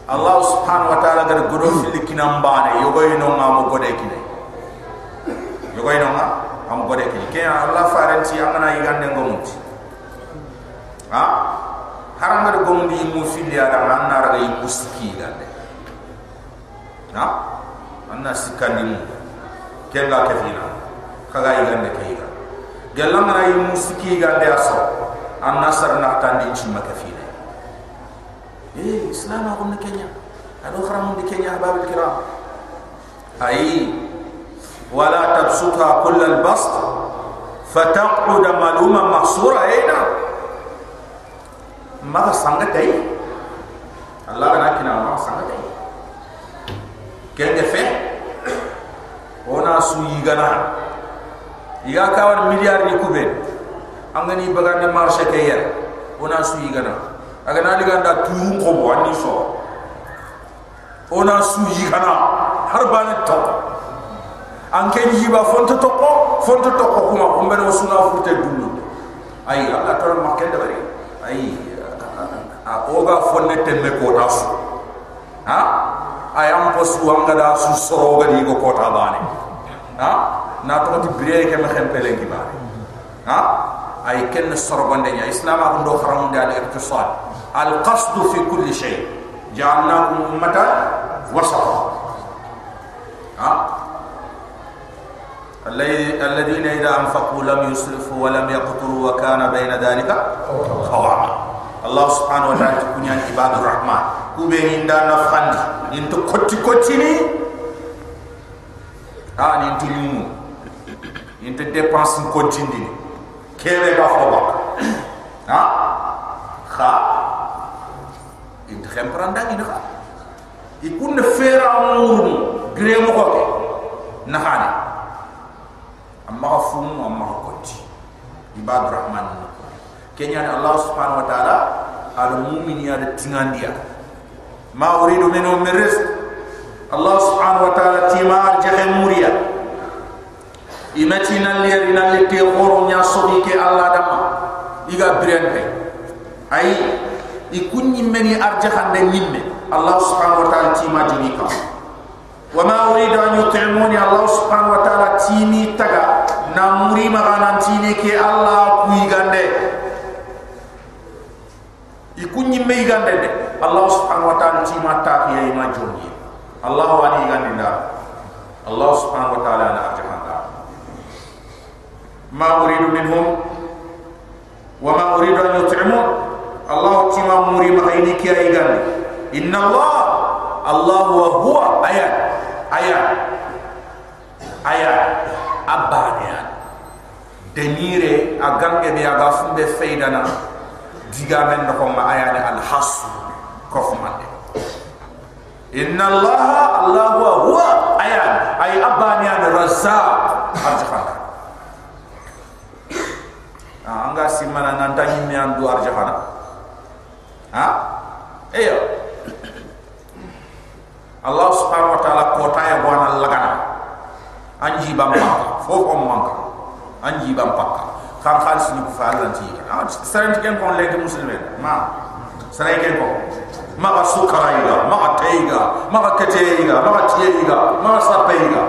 S1: Allah subhanahu wa ta'ala gar godo fili kinambane yogoy no ngam gode kine yogoy no ngam am gode kine ke Allah faranti amana yigande ngomuti ha? Haram gar gomundi mu fili ada anna ra yi muski gande ha? Anna sikandi mu kenga kefina. Kaga yigande ke yiga gelang ra yi muski gande aso. Anna sar na tandi chima kefina إيه إسلام أقول كينيا هذا أخرى من كينيا أحباب الكرام أي ولا تبسطها كل البسط فتقعد ملوما محصورة أين ما سانغت أي الله أنا كنا ما سانغت أي كيف يفعل ona su yigana iga kawan miliar ni kubel angani bagande marché kayer ona su yigana aga na diga nda turu ko bo ani so. Ona su yi kana har ba ne to. An ken yi ba fonto to ko fonto to ko kuma ko mbere suna fute dulu ay ala to ma ken da bari. Ay a oga fonne temme ko ta su. Ha? Ay am po su da su ga di ko ha? Na to ti ke ma xem pele ha? Ay ken soro bande nya islam ko ndo xaram da al iktisad القصد في كل شيء. جعلناكم أمة وسطا. الذين إذا أنفقوا لم يسرفوا ولم يقتروا وكان بين ذلك قواما الله سبحانه وتعالى تكون يعني عباد الرحمن. كوبين إندا نفخان إنتو كتي كتيني ها إنتو يمو إنتو ديبانس كتيني كيري بافوبك ها؟ خا؟ Inta khempranda ni nakha ikun fera amuru gre mo ko ke? Nakhani amma khafum amma khoti ibad rahman. Kenya allah subhanahu wa taala al mu'min ya de tingandia ma uridu min rizq allah subhanahu wa taala timar jahe muria. Imatina lirina lite khoro nya sobi ke allah dama iga brende ay ikunni meni arjahande nimme. Allah subhanahu wa ta'ala tima dinika wa ma uridu an yut'imuni. Allah subhanahu wa ta'ala timi taga na muri magana tini ke allah kuigande ikunni me igande de. Allah subhanahu wa ta'ala tima ta ke ma joni allah wa ni igande nda. Allah subhanahu wa ta'ala na arjahanda ma uridu minhum. Wa ma uridu an yut'imuni Muri ma ini kia igan inna Allah Allah wa huwa. Ayat. Ayat. Ayat. Abania denire agam ke be aga fumbe feidana diga men no ko ma ayat al has ko fumande inna Allah Allah wa huwa. Ayat. Ay abania razzaq. Arjahana anga simana nantanyi mi andu arjahana ha? Eyo Allah subhanahu wa ta'ala kota ya bwana lagana anji bampa fofo manka anji bampa kan kan sini ku fa Allah ti ah saren ti ken kon le ke muslimen ma. Saren ken ko ma iga ma ga teiga ma ga kete iga ma ga tie iga ma ga sape iga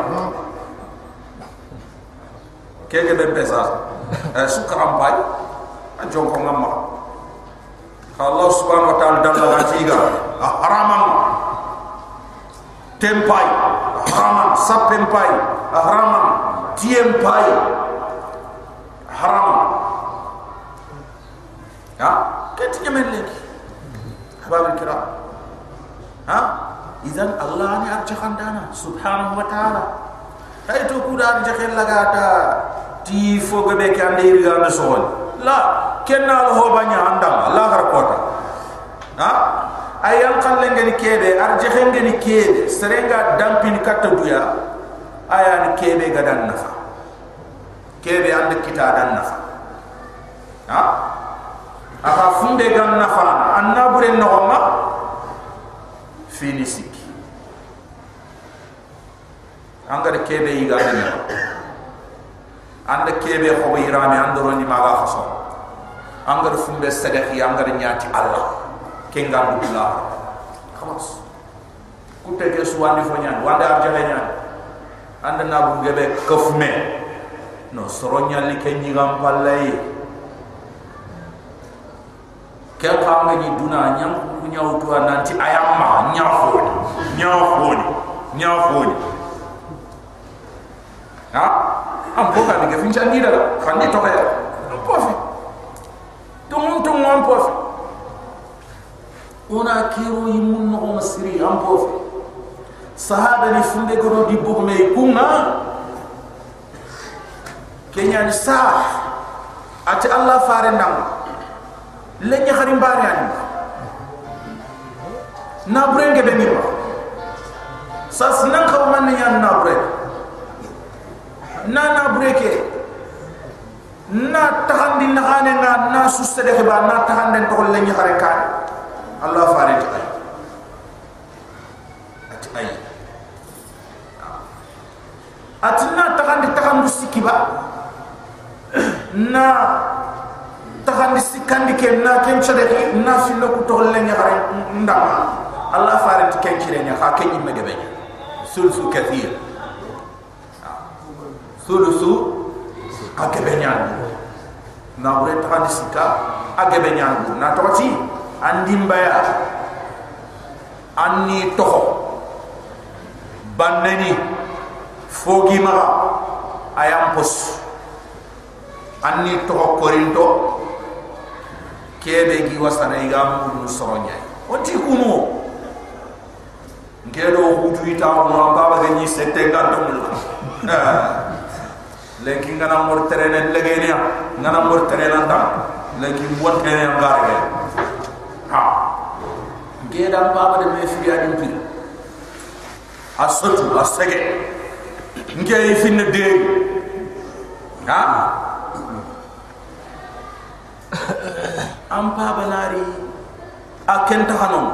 S1: keke be pesa? Sukara mbai a jonko ngamma Allah subhanahu wa ta'ala dan la tiga haraman. Tempai haraman. Sapempai haraman. Tiempai haram ya keti nyamen lagi. Habab kiram ha? Idan Allah ni arjahan dana. Subhanahu wa ta'ala. To kuda arjahan lagata ti fo be ke ande irga na sohol la kenna lo banya anda la har kota ha ayan khalle ngeni kebe arjehe ngeni kebe serenga dampin katta duya ayan kebe gadan nafa. Kebe and kita dan nafa. Ha? Aka funde gan nafana anna bure noxonga fini sikki angada kebe yigande nexa anda kebe xobo yirame andoroni maga xaso angada fumbe sedehi angada ñati allah. Kengandu dula xamas kutte ke suwandi fo ñaan wanda arjaxe ñaan anda nabu ngebe kofme no soro ñalli ke ñigam pallayi ke nga ni duna? Ñam ku ñaw to nanti ayam ma ñaw foni ñaw foni ñaw foni ha am ko ka ni fin candi dara fan ni to mon po ona kiro yimun no masiri am po sahaba ni funde goro di bu me kunga. Kenya ni sa ati allah fare ndam le nya xari mbaare ani na burenge be mirwa sas nan xaw man nya na bure na na bureke na taxandi na xane nga na susse de ba na taxande to le nya xare ka allah ti ay ati ay ati na taxandi taxandu sikiba na taxandi sikandi ke na ken chadeki na finno ku to le nya bare ndama allah faranti ken kire nya ha ken yimme gebe sulusu kathir. Sulusu agebe nya na bure taxandi sika agebe nya na andi mbaya. Anni toho. Bannani fogi ma ayam pos anni toho korinto kebe gi wasana iga mulu soronya onti kuno ngedo hutu ita mo baba ga ni sette lenki ngana mor terene legene ngana mor terene ta lenki won terene ngarge ha. Ngeda baba de me fiya dim pir asotu asege. Ngey finne de ha? An pa banari a kenta hanon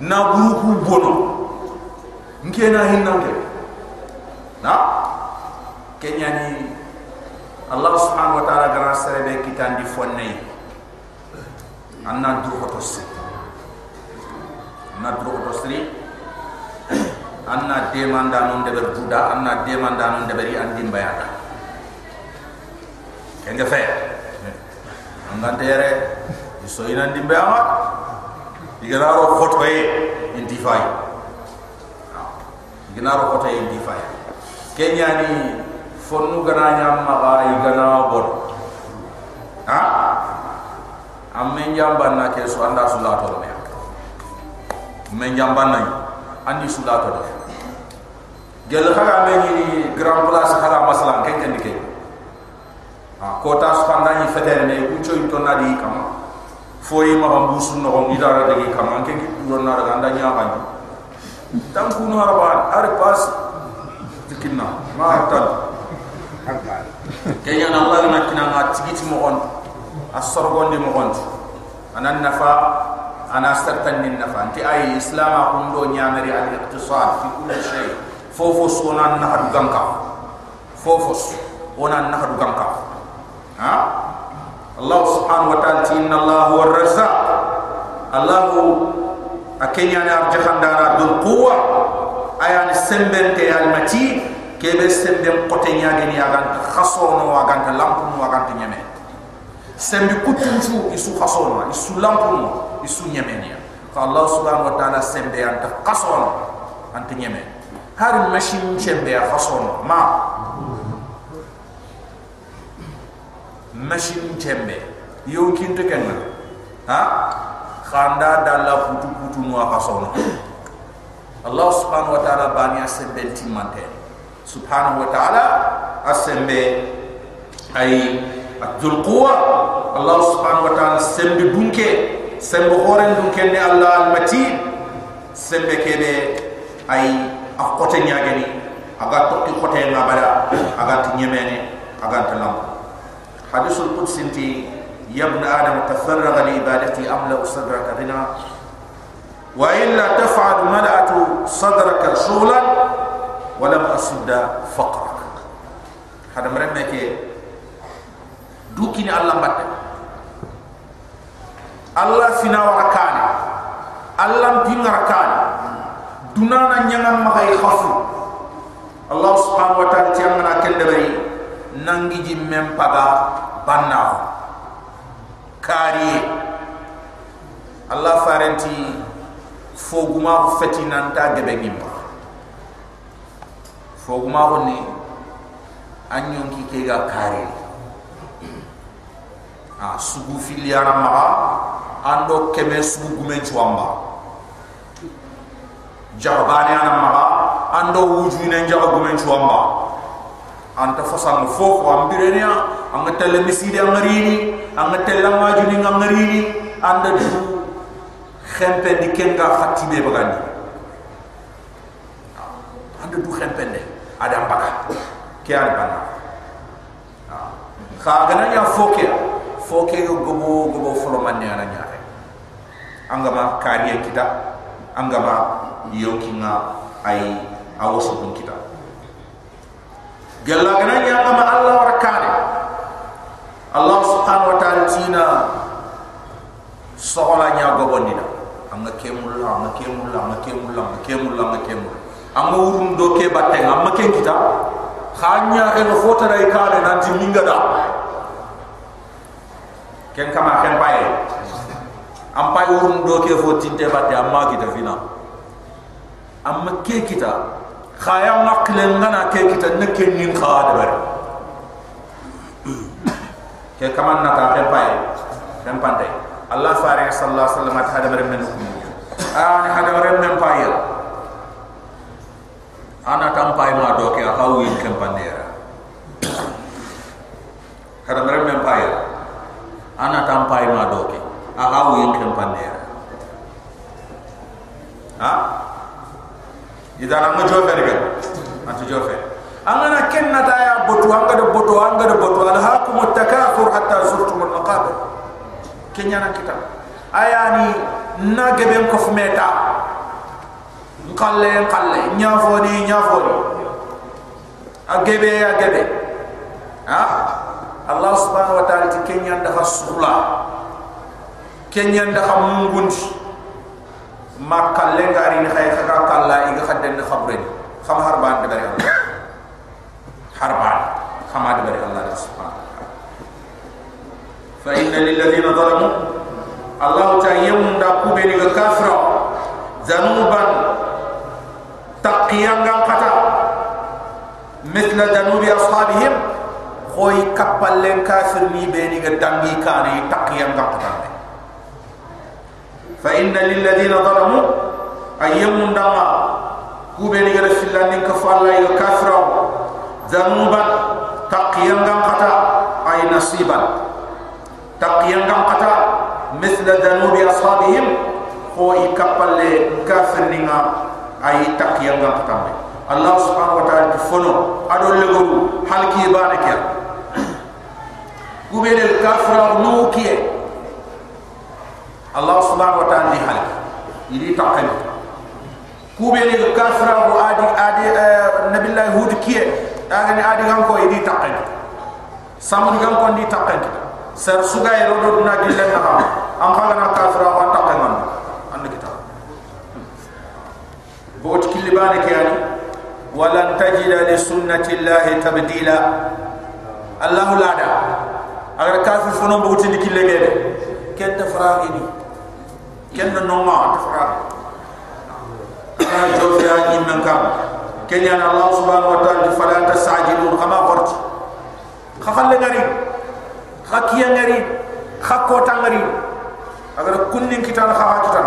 S1: na buruku bono nke na hinnanke na kenya ni Allah subhanahu wa ta'ala gara serebe kitan di fonne anna duru hotos anna duru hotos li anna demanda non de berbuda anna demanda non de beri andim bayada kenga fe anga dere so ina dimbe ama iganaro photo e intifai iganaro photo e intifai kenya fonu gana nyam ma ba igana bod ha? Amme njamba na ke so anda sula to me me njamba na andi sula to gel khala me ni grand place khala masalan ken ken dikay ha kota spanda ni fetere ne ku choy to na di kam? Foyi ma ba busu no ko idara de kam? An ken ki do na daga anda nya ban tan ku no araba ar pas dikinna ma tan kenya na allah na kina ma tigiti mo on asorgon di mo on anan nafa ana sartan nin nafa. Anti ay islam ko ndo nyamari al iqtisad fi kulli shay fofo sona na hadu ganka fofo ona na hadu ganka ha? Allah subhanahu wa ta'ala inna Allah huwa ar-razzaq Allah akenya na arjahandara dul quwwa ayan sembente al mati kebe sembem kote nyaage ni agan khasono agan lampu no agan nyame sembi kutunju isu khasono isu lampu no isu nyame ni ka Allah subhanahu wa ta'ala sembe anta khasono anta nyame har machine sembe khasono ma. Machine tembe yo kinte kenna ha? Khanda dalla putu putu no afasono allah subhanahu wa ta'ala bani asembe timante subhanahu wa ta'ala asembe ay adul quwa allah subhanahu wa ta'ala sembe dunke sembe horen dunke ne allah al mati sembe kebe ay akote nyageni aga tokki kote ngabala aga tinyemene aga talam hadisul qudsi inti يا ابن آدم تفرغ لعبادتي أملأ صدرك غنى وإلا تفعل ملأت صدرك شغلا ولم أسد فقرك هذا مرمك دوكيني الله مبتل الله فينا وركاني الله فينا وركاني دونانا نيغام مخاي خفو الله سبحانه وتعالى تيامنا كندبري نانجي جي ميم باغا باناو kari Allah farenti foguma feti nanta gebe foguma honni anyon ki kega kari a sugu filiana maga ando keme sugu gumen chuamba jarbani ana maga ando wujune njaga gumen chuamba anta fasang fofo ambirenia anga tele misidi angarini anga tele majuni angarini anda du khempe di kenga khatime bagani. Anda du khempe ada baga ke ada baga kha gana ya foke foke go gobo gobo folo manne ana nyaare anga ma kariye kita anga ma yokinga ai awoso kita. Gella gana nya ma Allah warakane Allah subhanahu wa ta'ala tina sola nya go bonina anga kemul anga kemul anga kemul anga kemul anga kemul anga urum do ke batte amma ken kita khanya ke no fota dai kare nanti minga da ken kama ken baye am pay urum do ke fo tinte batte amma kita fina amma ke kita khaya makle ngana ke kita neke nin khade bare ke kaman na ta ke pay dem pande allah fare sallallahu alaihi wasallam hada bare men ko an hada bare men pay ana tam pay ma do ke ha wi kem pande ya hada bare men pay ana tam pay ma do ke ha? Wi kem pande ya ha idan anga jofe rega antu jofe angana ken nata ya botu anga de botu anga de botu al hakum hatta zurtum al maqabir kenya na ayani na geben ko fumeta ngalle ngalle nyafoni nyafoni agebe agebe. Ha? Allah subhanahu wa ta'ala ti kenya nda khasula kenya nda khamungundi ma kalle ngari ni khay khaka kalla iga khadden ni khabren kham harban de bari Allah. Harban. Khama de bari Allah subhanahu ta'ala. Fa inna lil ladina zalamu. Allah ta'ayyum da kube ni kafra zanuban تقيا قتا مثل ذنوب أصحابهم خوي كبل كافر ني بيني قدامي كان تقيا قتا فإن للذين ظلموا أيام من دما كوبني رسول الله كفر لا كافر. ذنوبا تقيا قتا أي نصيبا تقيا قتا مثل ذنوب أصحابهم خوي كبل كافر نيغا ay takiyal ga patambe allah subhanahu wa ta'ala ko fono. Adol le guru halki barakiya kubere al kafra al nukiye allah subhanahu wa ta'ala di halki Ili takali kubere al kafir al adi adi eh, nabi allah hud kiye dagani adi gam ko yidi takali samun gam ko ndi takali sar suga e rodo na gilla na am khala kafra wa takali بوت كل بانك يعني. ولن تجد لسنة الله تبديلا. الله لا دا. اگر كافر فنو بوت دي كل بيد كلبانك تفراغ دي كن نوما تفراغ أنا جوفيا انن كام. كن يعني الله سبحانه وتعالى فلا تستعجلون. كما قرت خفل لغري خكي غري خكو تانغري اگر كنن كتان خاكتان.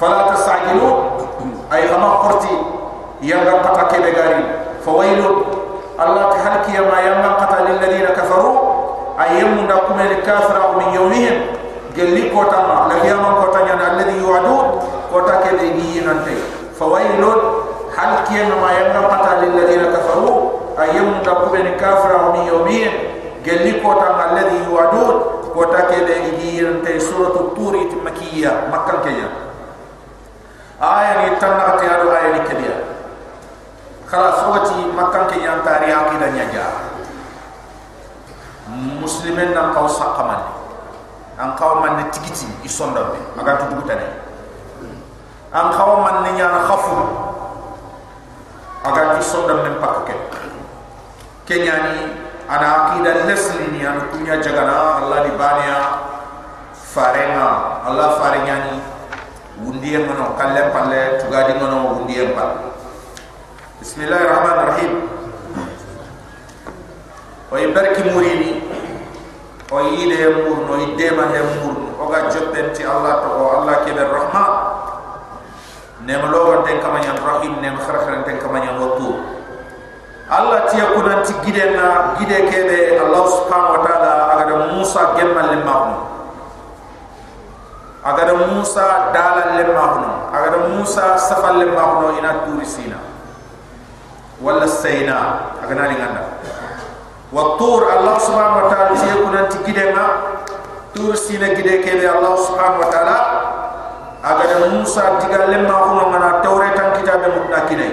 S1: فلا تستعجلون اي كما قلت يا قطا كبه غري فويل الله تهلك يا ما يم قطا للذين كفروا ايام نقوم الكافر من يومهم gelli kota ma la kiyama kota nya na alladhi yu'adu kota ke de gi nante fawailun hal kiyama ma yanga pata lil ladina kafaru ayyum da kubeni kafara wa min yawmin gelli kota ma alladhi yu'adu kota aya ni tanna ti ado aya ni kebiya khala sawati makkan ke yan tari akida nyaja muslimen nan kaw saqaman an kaw man ni tigiti isonda be aga tudu tane an kaw man ni nyana khafu. Aga ti sonda men pakke kenyani ana akida lesli ni an kunya jagana allah di baniya farenga. Allah farenya ni wundiye ngono kalle palle tugadi ngono wundiye pal bismillahir rahmanir rahim o barki murini. O yide murno o dema he murno o ga jobbenti allah to allah kebe rahman nem lo ten kamanya rahim nem khara ten kamanya watu allah tiya kunanti gide na gide kebe allah subhanahu wa ta'ala agada musa gemmal mahnu agar Musa dalal lemahuno agar Musa safal lemahuno ina turisina wala sayna agar nali ganda wa tur Allah subhanahu wa ta'ala siya kuna tikide ma turisina gide kebe Allah subhanahu wa ta'ala. Agar Musa diga lemahuno mana tawretan kitabe mutna kine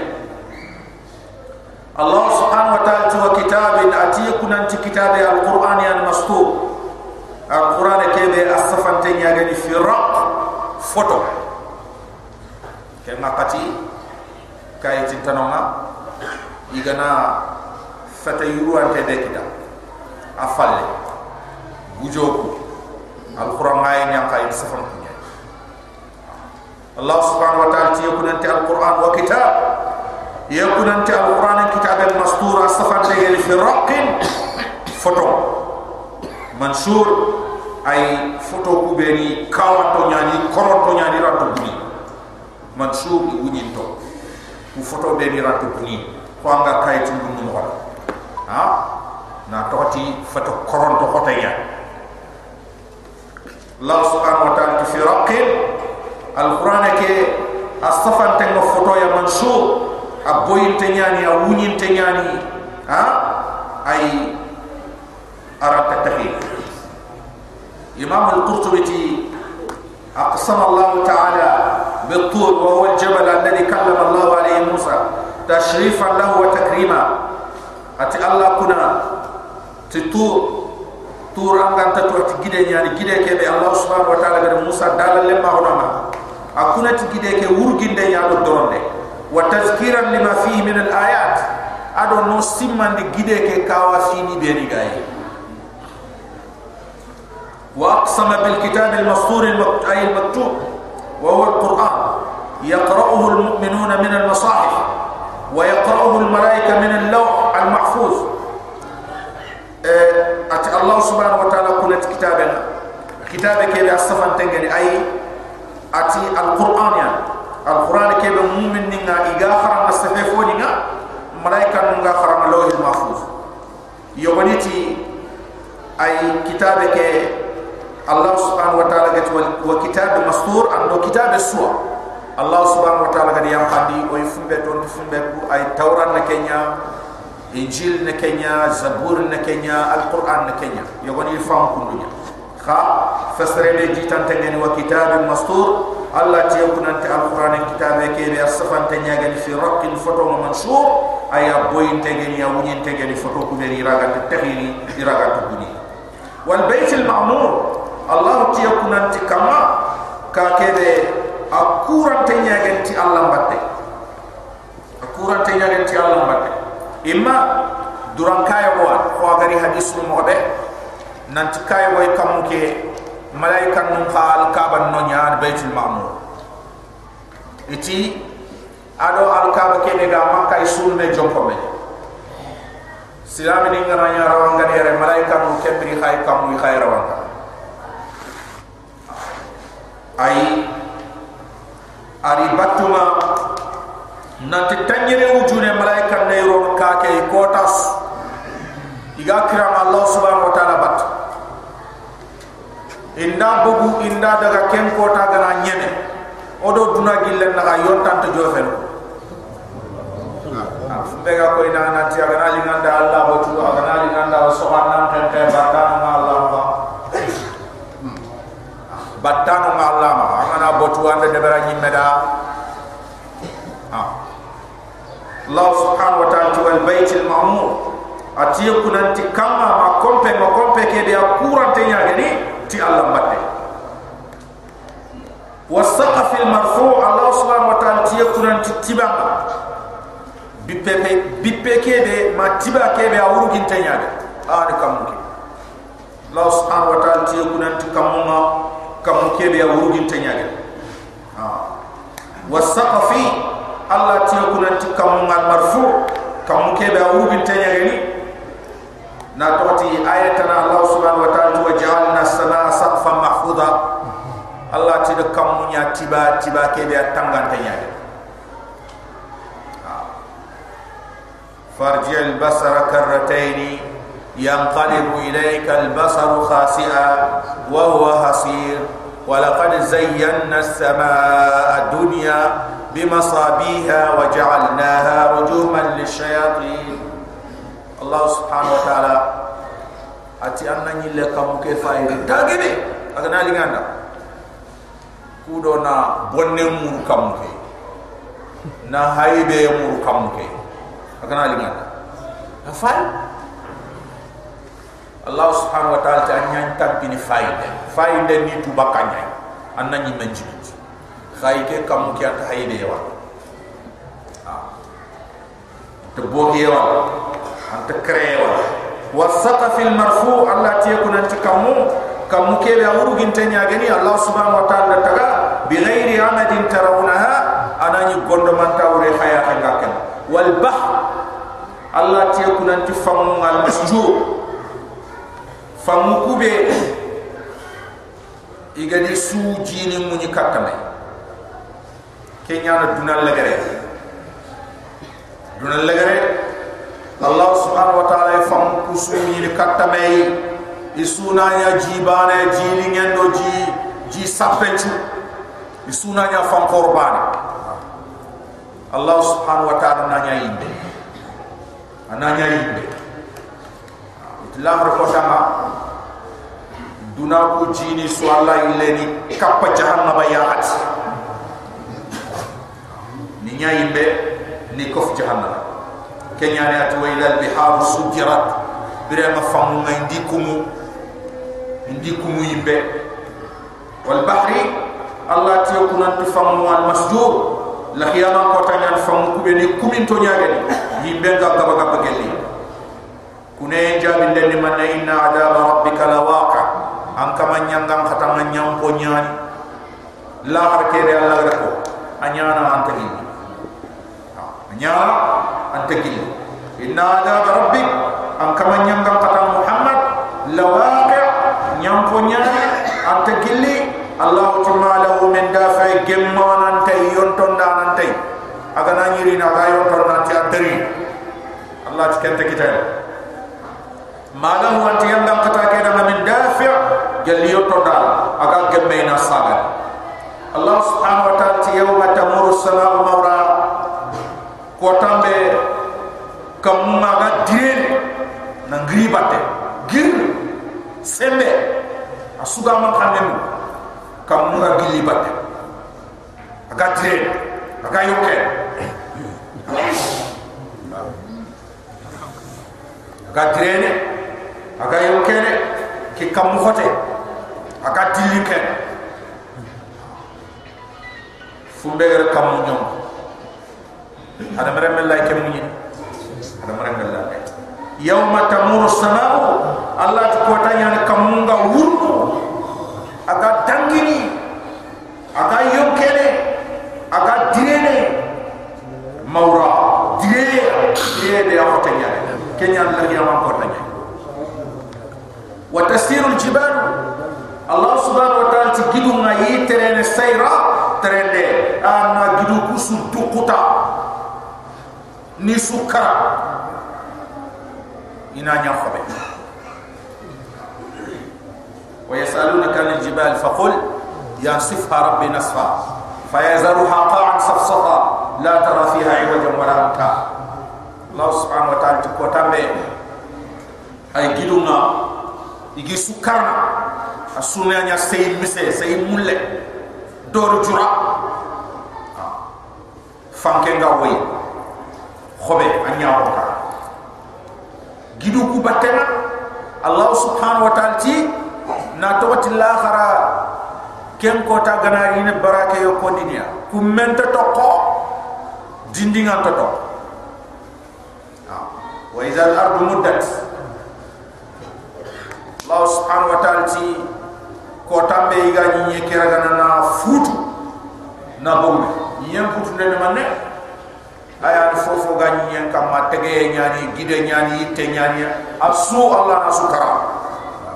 S1: Allah subhanahu wa ta'ala tuwa kitabe na atiye kuna tikitabe al-Qur'an ya mastur كننت كتاب القران المسطور القران كيف اصفن تنيا غني في رق فوتو كما قتي كاي تنتنوما يغنا فتيرو انت دكدا افال بوجوكو القران غاي نيا كاي صفن الله سبحانه وتعالى يكون انت القران وكتاب يكون انت القران كتاب المسطور استفاد به في رق فوتو منشور ay photo ku beni kawa to nyani koro nyani ratu buni mansub di bunyi to ku photo beni ratu buni ko anga kay tu ngum ngor ha? Na toti photo koron to hota ya. La subhanahu wa ta'ala fi raqib al qur'an ke astafan te ngo photo ya mansub aboy te nyani a wunyi te ha? Ay arata tahiyya إمام القرطبي أقسم الله تعالى بالطور وهو الجبل الذي كلم الله عليه موسى تشريفا له وتكريما. أتي الله كنا تطور طور أنغان تطور تجده يعني جده كبه الله سبحانه وتعالى قد موسى دال لما هنما أكنا تجده كورجين دي يعني الدرون دي. وتذكيرا لما فيه من الآيات. أدو نو سمان دي جده كاوافيني بيني غايه وأقسم بالكتاب المسطور أي المكتوب وهو القرآن. يقرأه المؤمنون من المصاحف ويقرأه الملائكة من اللوح المحفوظ. أتى الله سبحانه وتعالى قلت كتابنا. كتابك إلى الصفن تنجني أي أتي القرآن يعني. القرآن كي بمؤمن نيغا ايغا خرام السفيفو نيغا ملائكة نيغا خرام اللوح المحفوظ. يوبنيتي أي كتابك الله سبحانه وتعالى قد وكتاب مستور عنده كتاب السور الله سبحانه وتعالى قد يمقدي ويفنبه دون فنبه أي توراة نكينيا إنجيل نكينيا زبور نكينيا القرآن نكينيا. يقول يفهم كل دنيا. خا فسر لي جيتان تنين وكتاب مستور. الله تيكون أنت القرآن كتابه كيبه الصفان تنيا في رق فتو ومنشور أي أبوين تنيا ونين تنيا فتو كبير إراغة التخيري إراغة الدنيا. والبيت المعمور Allah ti aku nanti kama kakebe aku rante nyagenti Allah batte aku rante nyagenti Allah batte imma durang kaya wa khagari hadis mu mabe nanti kaya wa kamu ke malaikat mun khal kaban no nyaan baitul ma'mur. Iti ado al kaba ke de ga makka isul me jompo me. Silami ni ngaranya rawanga ni re malaikat mu kebri khay kamu khay rawanga ay ari batuma nanti tanyere wujune malaika ne ro ka ke kotas iga kiram allah subhanahu wa ta'ala bat. Inda bugu inda daga ken kota gana nyene. Odo duna gillen na yontan to jofen bega ko ina na ti aga nali nganda allah botu aga nali nganda so hanna kan kan barka na allah ba battano ma Allah ma amana botu anda de bara nyimeda ha. Allah subhanahu wa ta'ala wal bait al ma'mur. Atiye kunanti kama ma kompe ma kompe ke de akura te nyagani ti Allah batte wasaqaf al marfu Allah subhanahu wa ta'ala tiye kunanti tibanga bipepe bipeke de ma tiba ke be awuru ginte nyaga ani kamuke Allah subhanahu wa ta'ala tiye kunanti kamunga kamu kebe ya wurugin tenyage ha. wa saqafi allah tiya kunan ti ngal marfu. Kamu kebe ya wurugin tenyage ni. Na toti ayatana allah subhanahu wa ta'ala wa ja'alna sana saqfan mahfuza. Allah ti de kamu nya tiba tiba kebe ya tangan tenyage ha. farji al basara karrataini. ينقلب إليك البصر خاسئا وهو حصير ولقد زينا السماء الدنيا بمصابيها وجعلناها رجوما للشياطين الله سبحانه وتعالى ati anna nyille kam ke fayri dagene agana linganda kudo na bonne mur kam ke na haybe mur kam ke akana linga afal Allah subhanahu wa ta'ala ta nyan tampini faide faide ni tu bakanya anna ni menjibit khayke kam ki ata hayde yawa to bogi yawa anta krewa wasaqa fil marfu Allah ti yakun anta kamu kamu be amuru ginte nyagani Allah subhanahu wa ta'ala taga bi ghairi amadin tarawunaha anani gondo man tawre khaya khanga wal bahr Allah tiye kunanti famu al masjur famu kube. Igadi su jini muni kakame kenya na dunal lagare dunal lagare Allah subhanahu wa ta'ala famu kusu ni kakame isuna ya jibane jili ngendo ji ji sapenchu isuna ya fam korbani. Allah subhanahu wa ta'ala nanya inde. Ananya yimbe lamar ko tama duna ko jini so Allah ileni kappa jahannama ya hat ni nya yimbe ni kof jahannama kenya ne atu ila al bihar sujirat birama famu ngindi kumu indi kumu yimbe wal bahri Allah tiyo kunan tufamu al masjur. La khiyama ko tanyan famu kubeni kumin to nyagani. Yimbe ga gaba gaba gelli kune jabi den man inna adab rabbika lawaqa am kama nyangam khatama nyam ko nyani la har ke re Allah rako. Anyana anta gilli anyana anta gilli inna adab rabbik. Am kama nyangam khatama muhammad lawaqi nyam ko nyani anta gilli Allah ta'ala lahu min dafi gemman anta yonton dan anta aga na nyiri na ga yonton nanti antari Allah tikente kita malam wanti yang dang kata ke dalam min dafi' jalli yoto dal aga gemme na saga Allah subhanahu wa ta'ala ti yawma tamuru as-sama'u mawra ko tambe kam maga dir na ngribate gir sembe asuga man kanen kam maga gili batte aga dir aga yoke aga direne aga yokene ki kam khote aga dilike fumbe gar kam nyom ada mere mel lay kem ni? Ada mere mel lay yawma tamuru samau allah ta ko tanya kam nga wurnu aga dangini aga yokene aga direne mawra dire dire de akhota nyane kenya allah ya وتسير الجبال. الله سبحانه وتعالى تجدو ما يترين السيرة ترين أنا جدو كسو تقطع نسو كرا. إنا نخبه ويسألونك عن الجبال فقل ينصفها ربي نصفا. فيذرها قاعا صفصفا. لا ترى فيها عوجا ولا مكا الله سبحانه وتعالى تقوى تنبيه أي جدونا igi sukarna asuna nya sey mise sey mulle. Dor jura. Fanke nga way khobe anya ko ka gidu ku batena allah subhanahu wa ta'ala ti na to wati la khara. Ken ko ta ganari ne barake yo ko dinia ku menta to ko dindinga to. To wa idha al ardu muddat allah subhanahu wa ta'ala ti ko tambe iga ni gana na futu na bombe. Nye futu ne manne aya fofo ga nye kama tege nyani gide nyani ite nyani asu allah na sukara.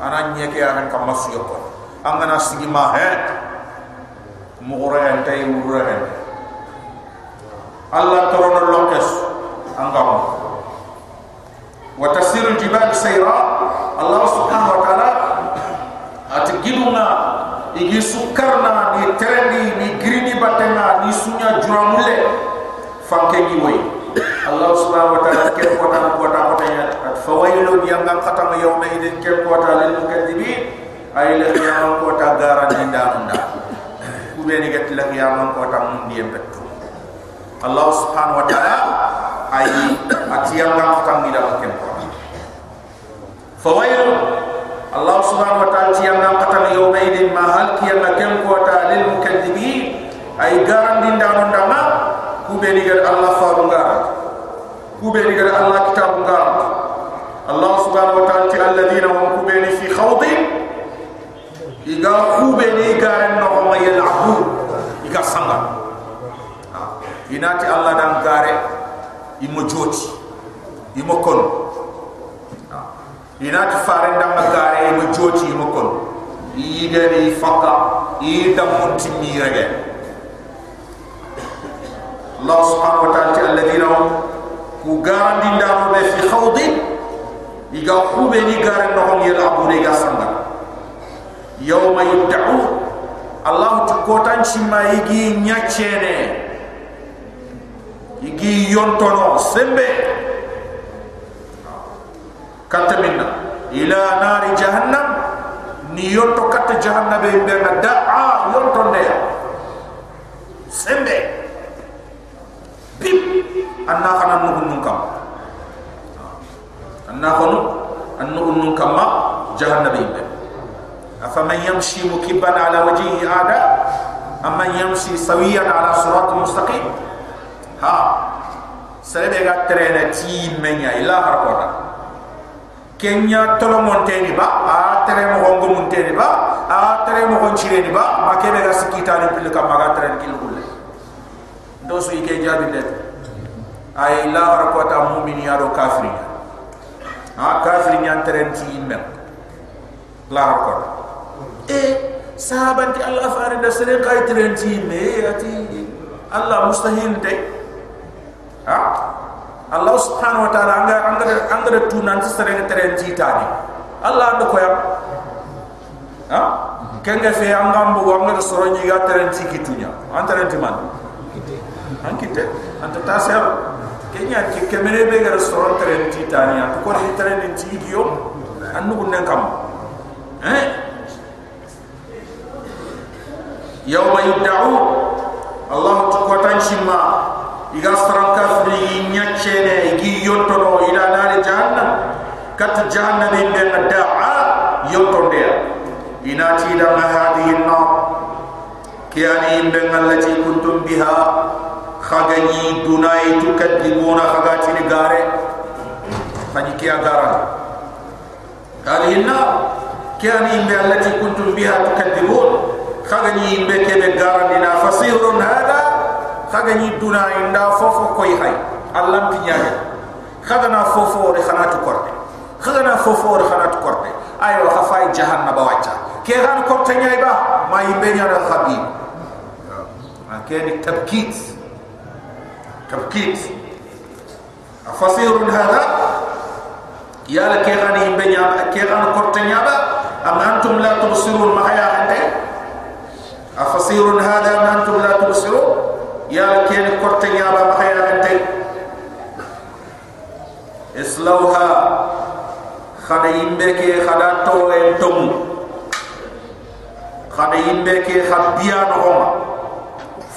S1: Ana nye kira gana kama su yoko. Angana sigi ma he mugure ente mugure ente. Allah torono lokes angam wa tasiru jibal sayra allah subhanahu wa ta'ala at giduna igi sukarna ni terendi ni grini batena ni sunya juramule fanke ni way allah subhanahu wa ta'ala ke ko ta ko ta ko ta at fawailu yangam khatama yawma idin ke ko ta lil mukadzibin ay la qiyam ko ta garan ni darunda ku be ni get la qiyam ko ta mun diem betu allah subhanahu wa ta'ala ay at yangam khatama ni da ke ko fawailu الله سبحانه وتعالى تيامنا قتل يومئذ ما هل كيما كم قوتا للمكذبين أي قارن دين دانون داما كوبيني قال الله فارون قارن كوبيني قال الله كتاب قارن الله سبحانه وتعالى الذين هم كوبيني في خوض إيقا كوبيني قارن نقوم يلعبون إيقا سنغا إناتي الله دان قارن إمو جوتي إمو كونو inati faren da magare mo joti mo kon yigani fakka ida munti mirage Allah subhanahu wa ta'ala alladhina ku garandi ndaro be fi khawdi. Iga khube ni garan no hon yela abu ne gasanga yawma yud'u. Allah tu kotan chima igi nyachene igi yontono sembe minna ila nari jahannam. Ni yonto kata jahannam be be na da'a yonto ne sembe bip. Anna kana nugun nun kam. Anna kono annugun nun kam ma jahannam be afa man yamshi mukibban ala wajhihi ada amma yamshi sawiyan ala sirat mustaqim. Ha. Sebe ga trene ti menya ila harkota kenya tolo monteni ba a tere mo hongo monteni ba a tere mo hon chireni ba ma kebe ga sikita ni pil kam maga tere kil do so ike jabi le ay la har ko ta mu'min ya do kafiri ha kafiri nyan tere imme la har e sahabanti allah faare da sere kay tere ti imme ati allah mustahil te. Ha Allah subhanahu wa ta'ala anga anga anga de tunan ci sere tere ci tani Allah ando ko yam ha? Kenga fe anga mbu anga de soro nyi ga tere ci kitunya an tere ti man an kite an ta taser kenya ci kemene be ga soro tere ci tani an ko ni tere ni ci giyo an nu ne kam eh? Yawma yud'u Allah ko tan shimma iga staran kafri nyachene igi yontono ila nari jahannam. Kat jahannam inde na da'a yontonde inati ila ma hadhihi an-nar kiyani inde ngallati kuntum biha. Khagani dunai tukadibuna khagati ni gare. Fani kiya gara hadhihi an-nar kiyani inde allati kuntum biha tukadibun khagani inde kebe gara dina fasirun hada kaga ni duna inda fofo koy hay allam ti nyaade kaga na fofo re khanatu korte. Kaga na fofo re khanatu korte. Ayo khafay jahannam ba wacha ke gan korte nyaay ba? Ma yimbe nyaara khabi akeni tabkit. Tabkit. Afasirun hada yala ke gan yimbe nyaara ke gan korte nyaaba am antum la tubsirun ma haya ande afasirun hada am antum la tubsirun ya ken korte nyaba ma khayra ante islauha khada yimbe ke khada to en tom khada yimbe ke khabbiya no homa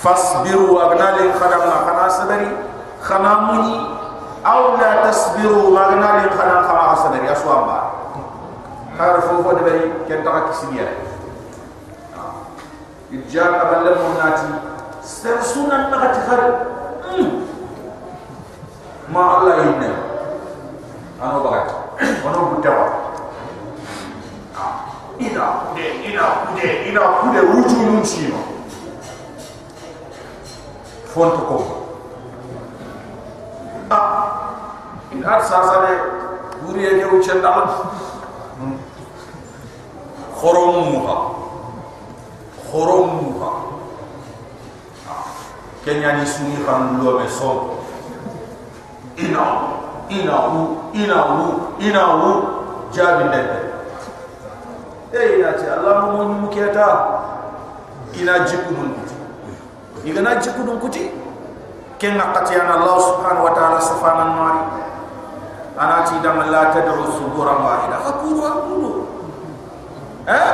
S1: fasbiru agnali khadama khana sabari khana muni aw la tasbiru magnali khana khana sabari aswamba khar fofo de bari ken ta ser sunan nagati khar ma allah inna ano bagat ono butawa ina kude ina kude ina kude wuju nun chino fonto ko ah ina sasa de buri ke wuchen dal khorom muha kenya ni suni kan lo be so ina ina wu ina wu ina wu jabi dede eh ina ce Allah mu mun muketa ina jiku mun kuti igana jiku dun kuti ken ngakati an Allah subhanahu wa ta'ala safanan mari. Ana ti dam la tad'u subura wahida hakuru hakuru eh?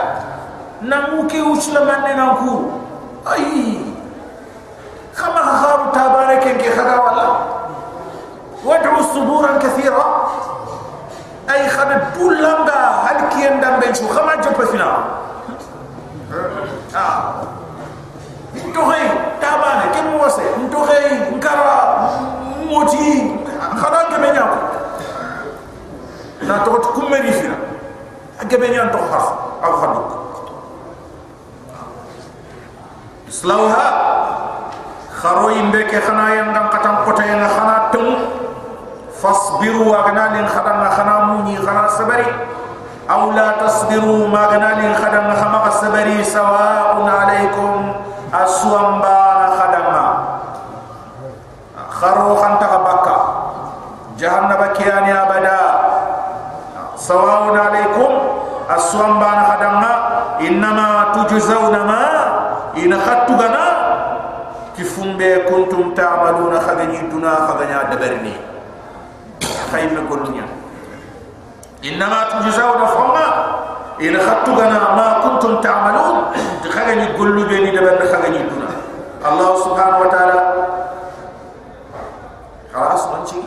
S1: Namuke uslaman ne nanku ai kama haru tabareke ke khaga wala wad'u suburan kathira ay khada dulanga hal kiyen dambe chu khama joppe fina ah to hay tabane ken mo wase to hay ngara moti khada ke menya ko na to kharo imbe ke khana yang ngam katam kota yang khana tum fasbiru wa ganalin khadanga khana muni khana sabari. Aw la tasbiru ma ganalin khadanga khama sabari. Sawa'un alaykum aswamba khadanga kharo khanta bakka. Jahannaba kiyani abada. Sawa'un alaykum aswamba khadanga innama tujzauna ma. In khattu gana كنتم تعملون خدني دنا خدني دبرني خيم كنيا إنما تجزون فما إن خطنا ما كنتم تعملون خدني كل بيني دبرني خدني دنا الله سبحانه وتعالى. خلاص وانشي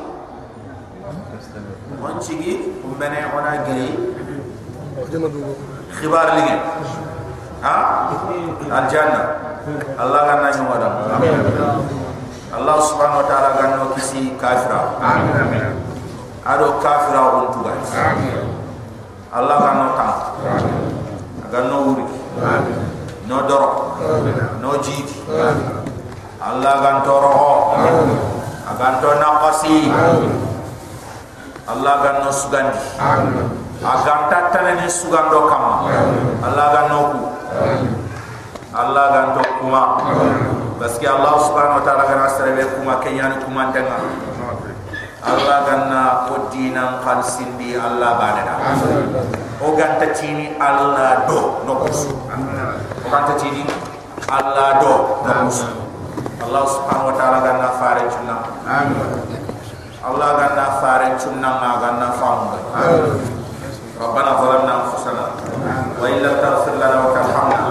S1: وانشي ومبنى وأنا جاي. خبار لي ها؟ الجنة. Allah kan nanya wadah Allah subhanahu wa ta'ala kan no kisi kafira Amin. Ado kafira pun tu Amin. Allah kan tam Amin. Agar no uri Amin. No dorok Amin. No jid Amin. Allah kan toroh. Amin. Agar to nakasi Amin. Allah kan no sugandi Amin. Agar tatanani sugando kama Amin. Allah kan ku Allah ganto kuma. Paske Allah subhanahu wa ta'ala gan asare be kuma kenyan kuma denga Allah ganna na kodina kan sindi Allah badada. O ganta tini Allah do no kusu o ganta tini Allah do no kusu Allah subhanahu wa ta'ala ganna fare chunna Allah ganna fare chunna ma ganna na famba ربنا ظلمنا انفسنا وان لم تغفر لنا وترحمنا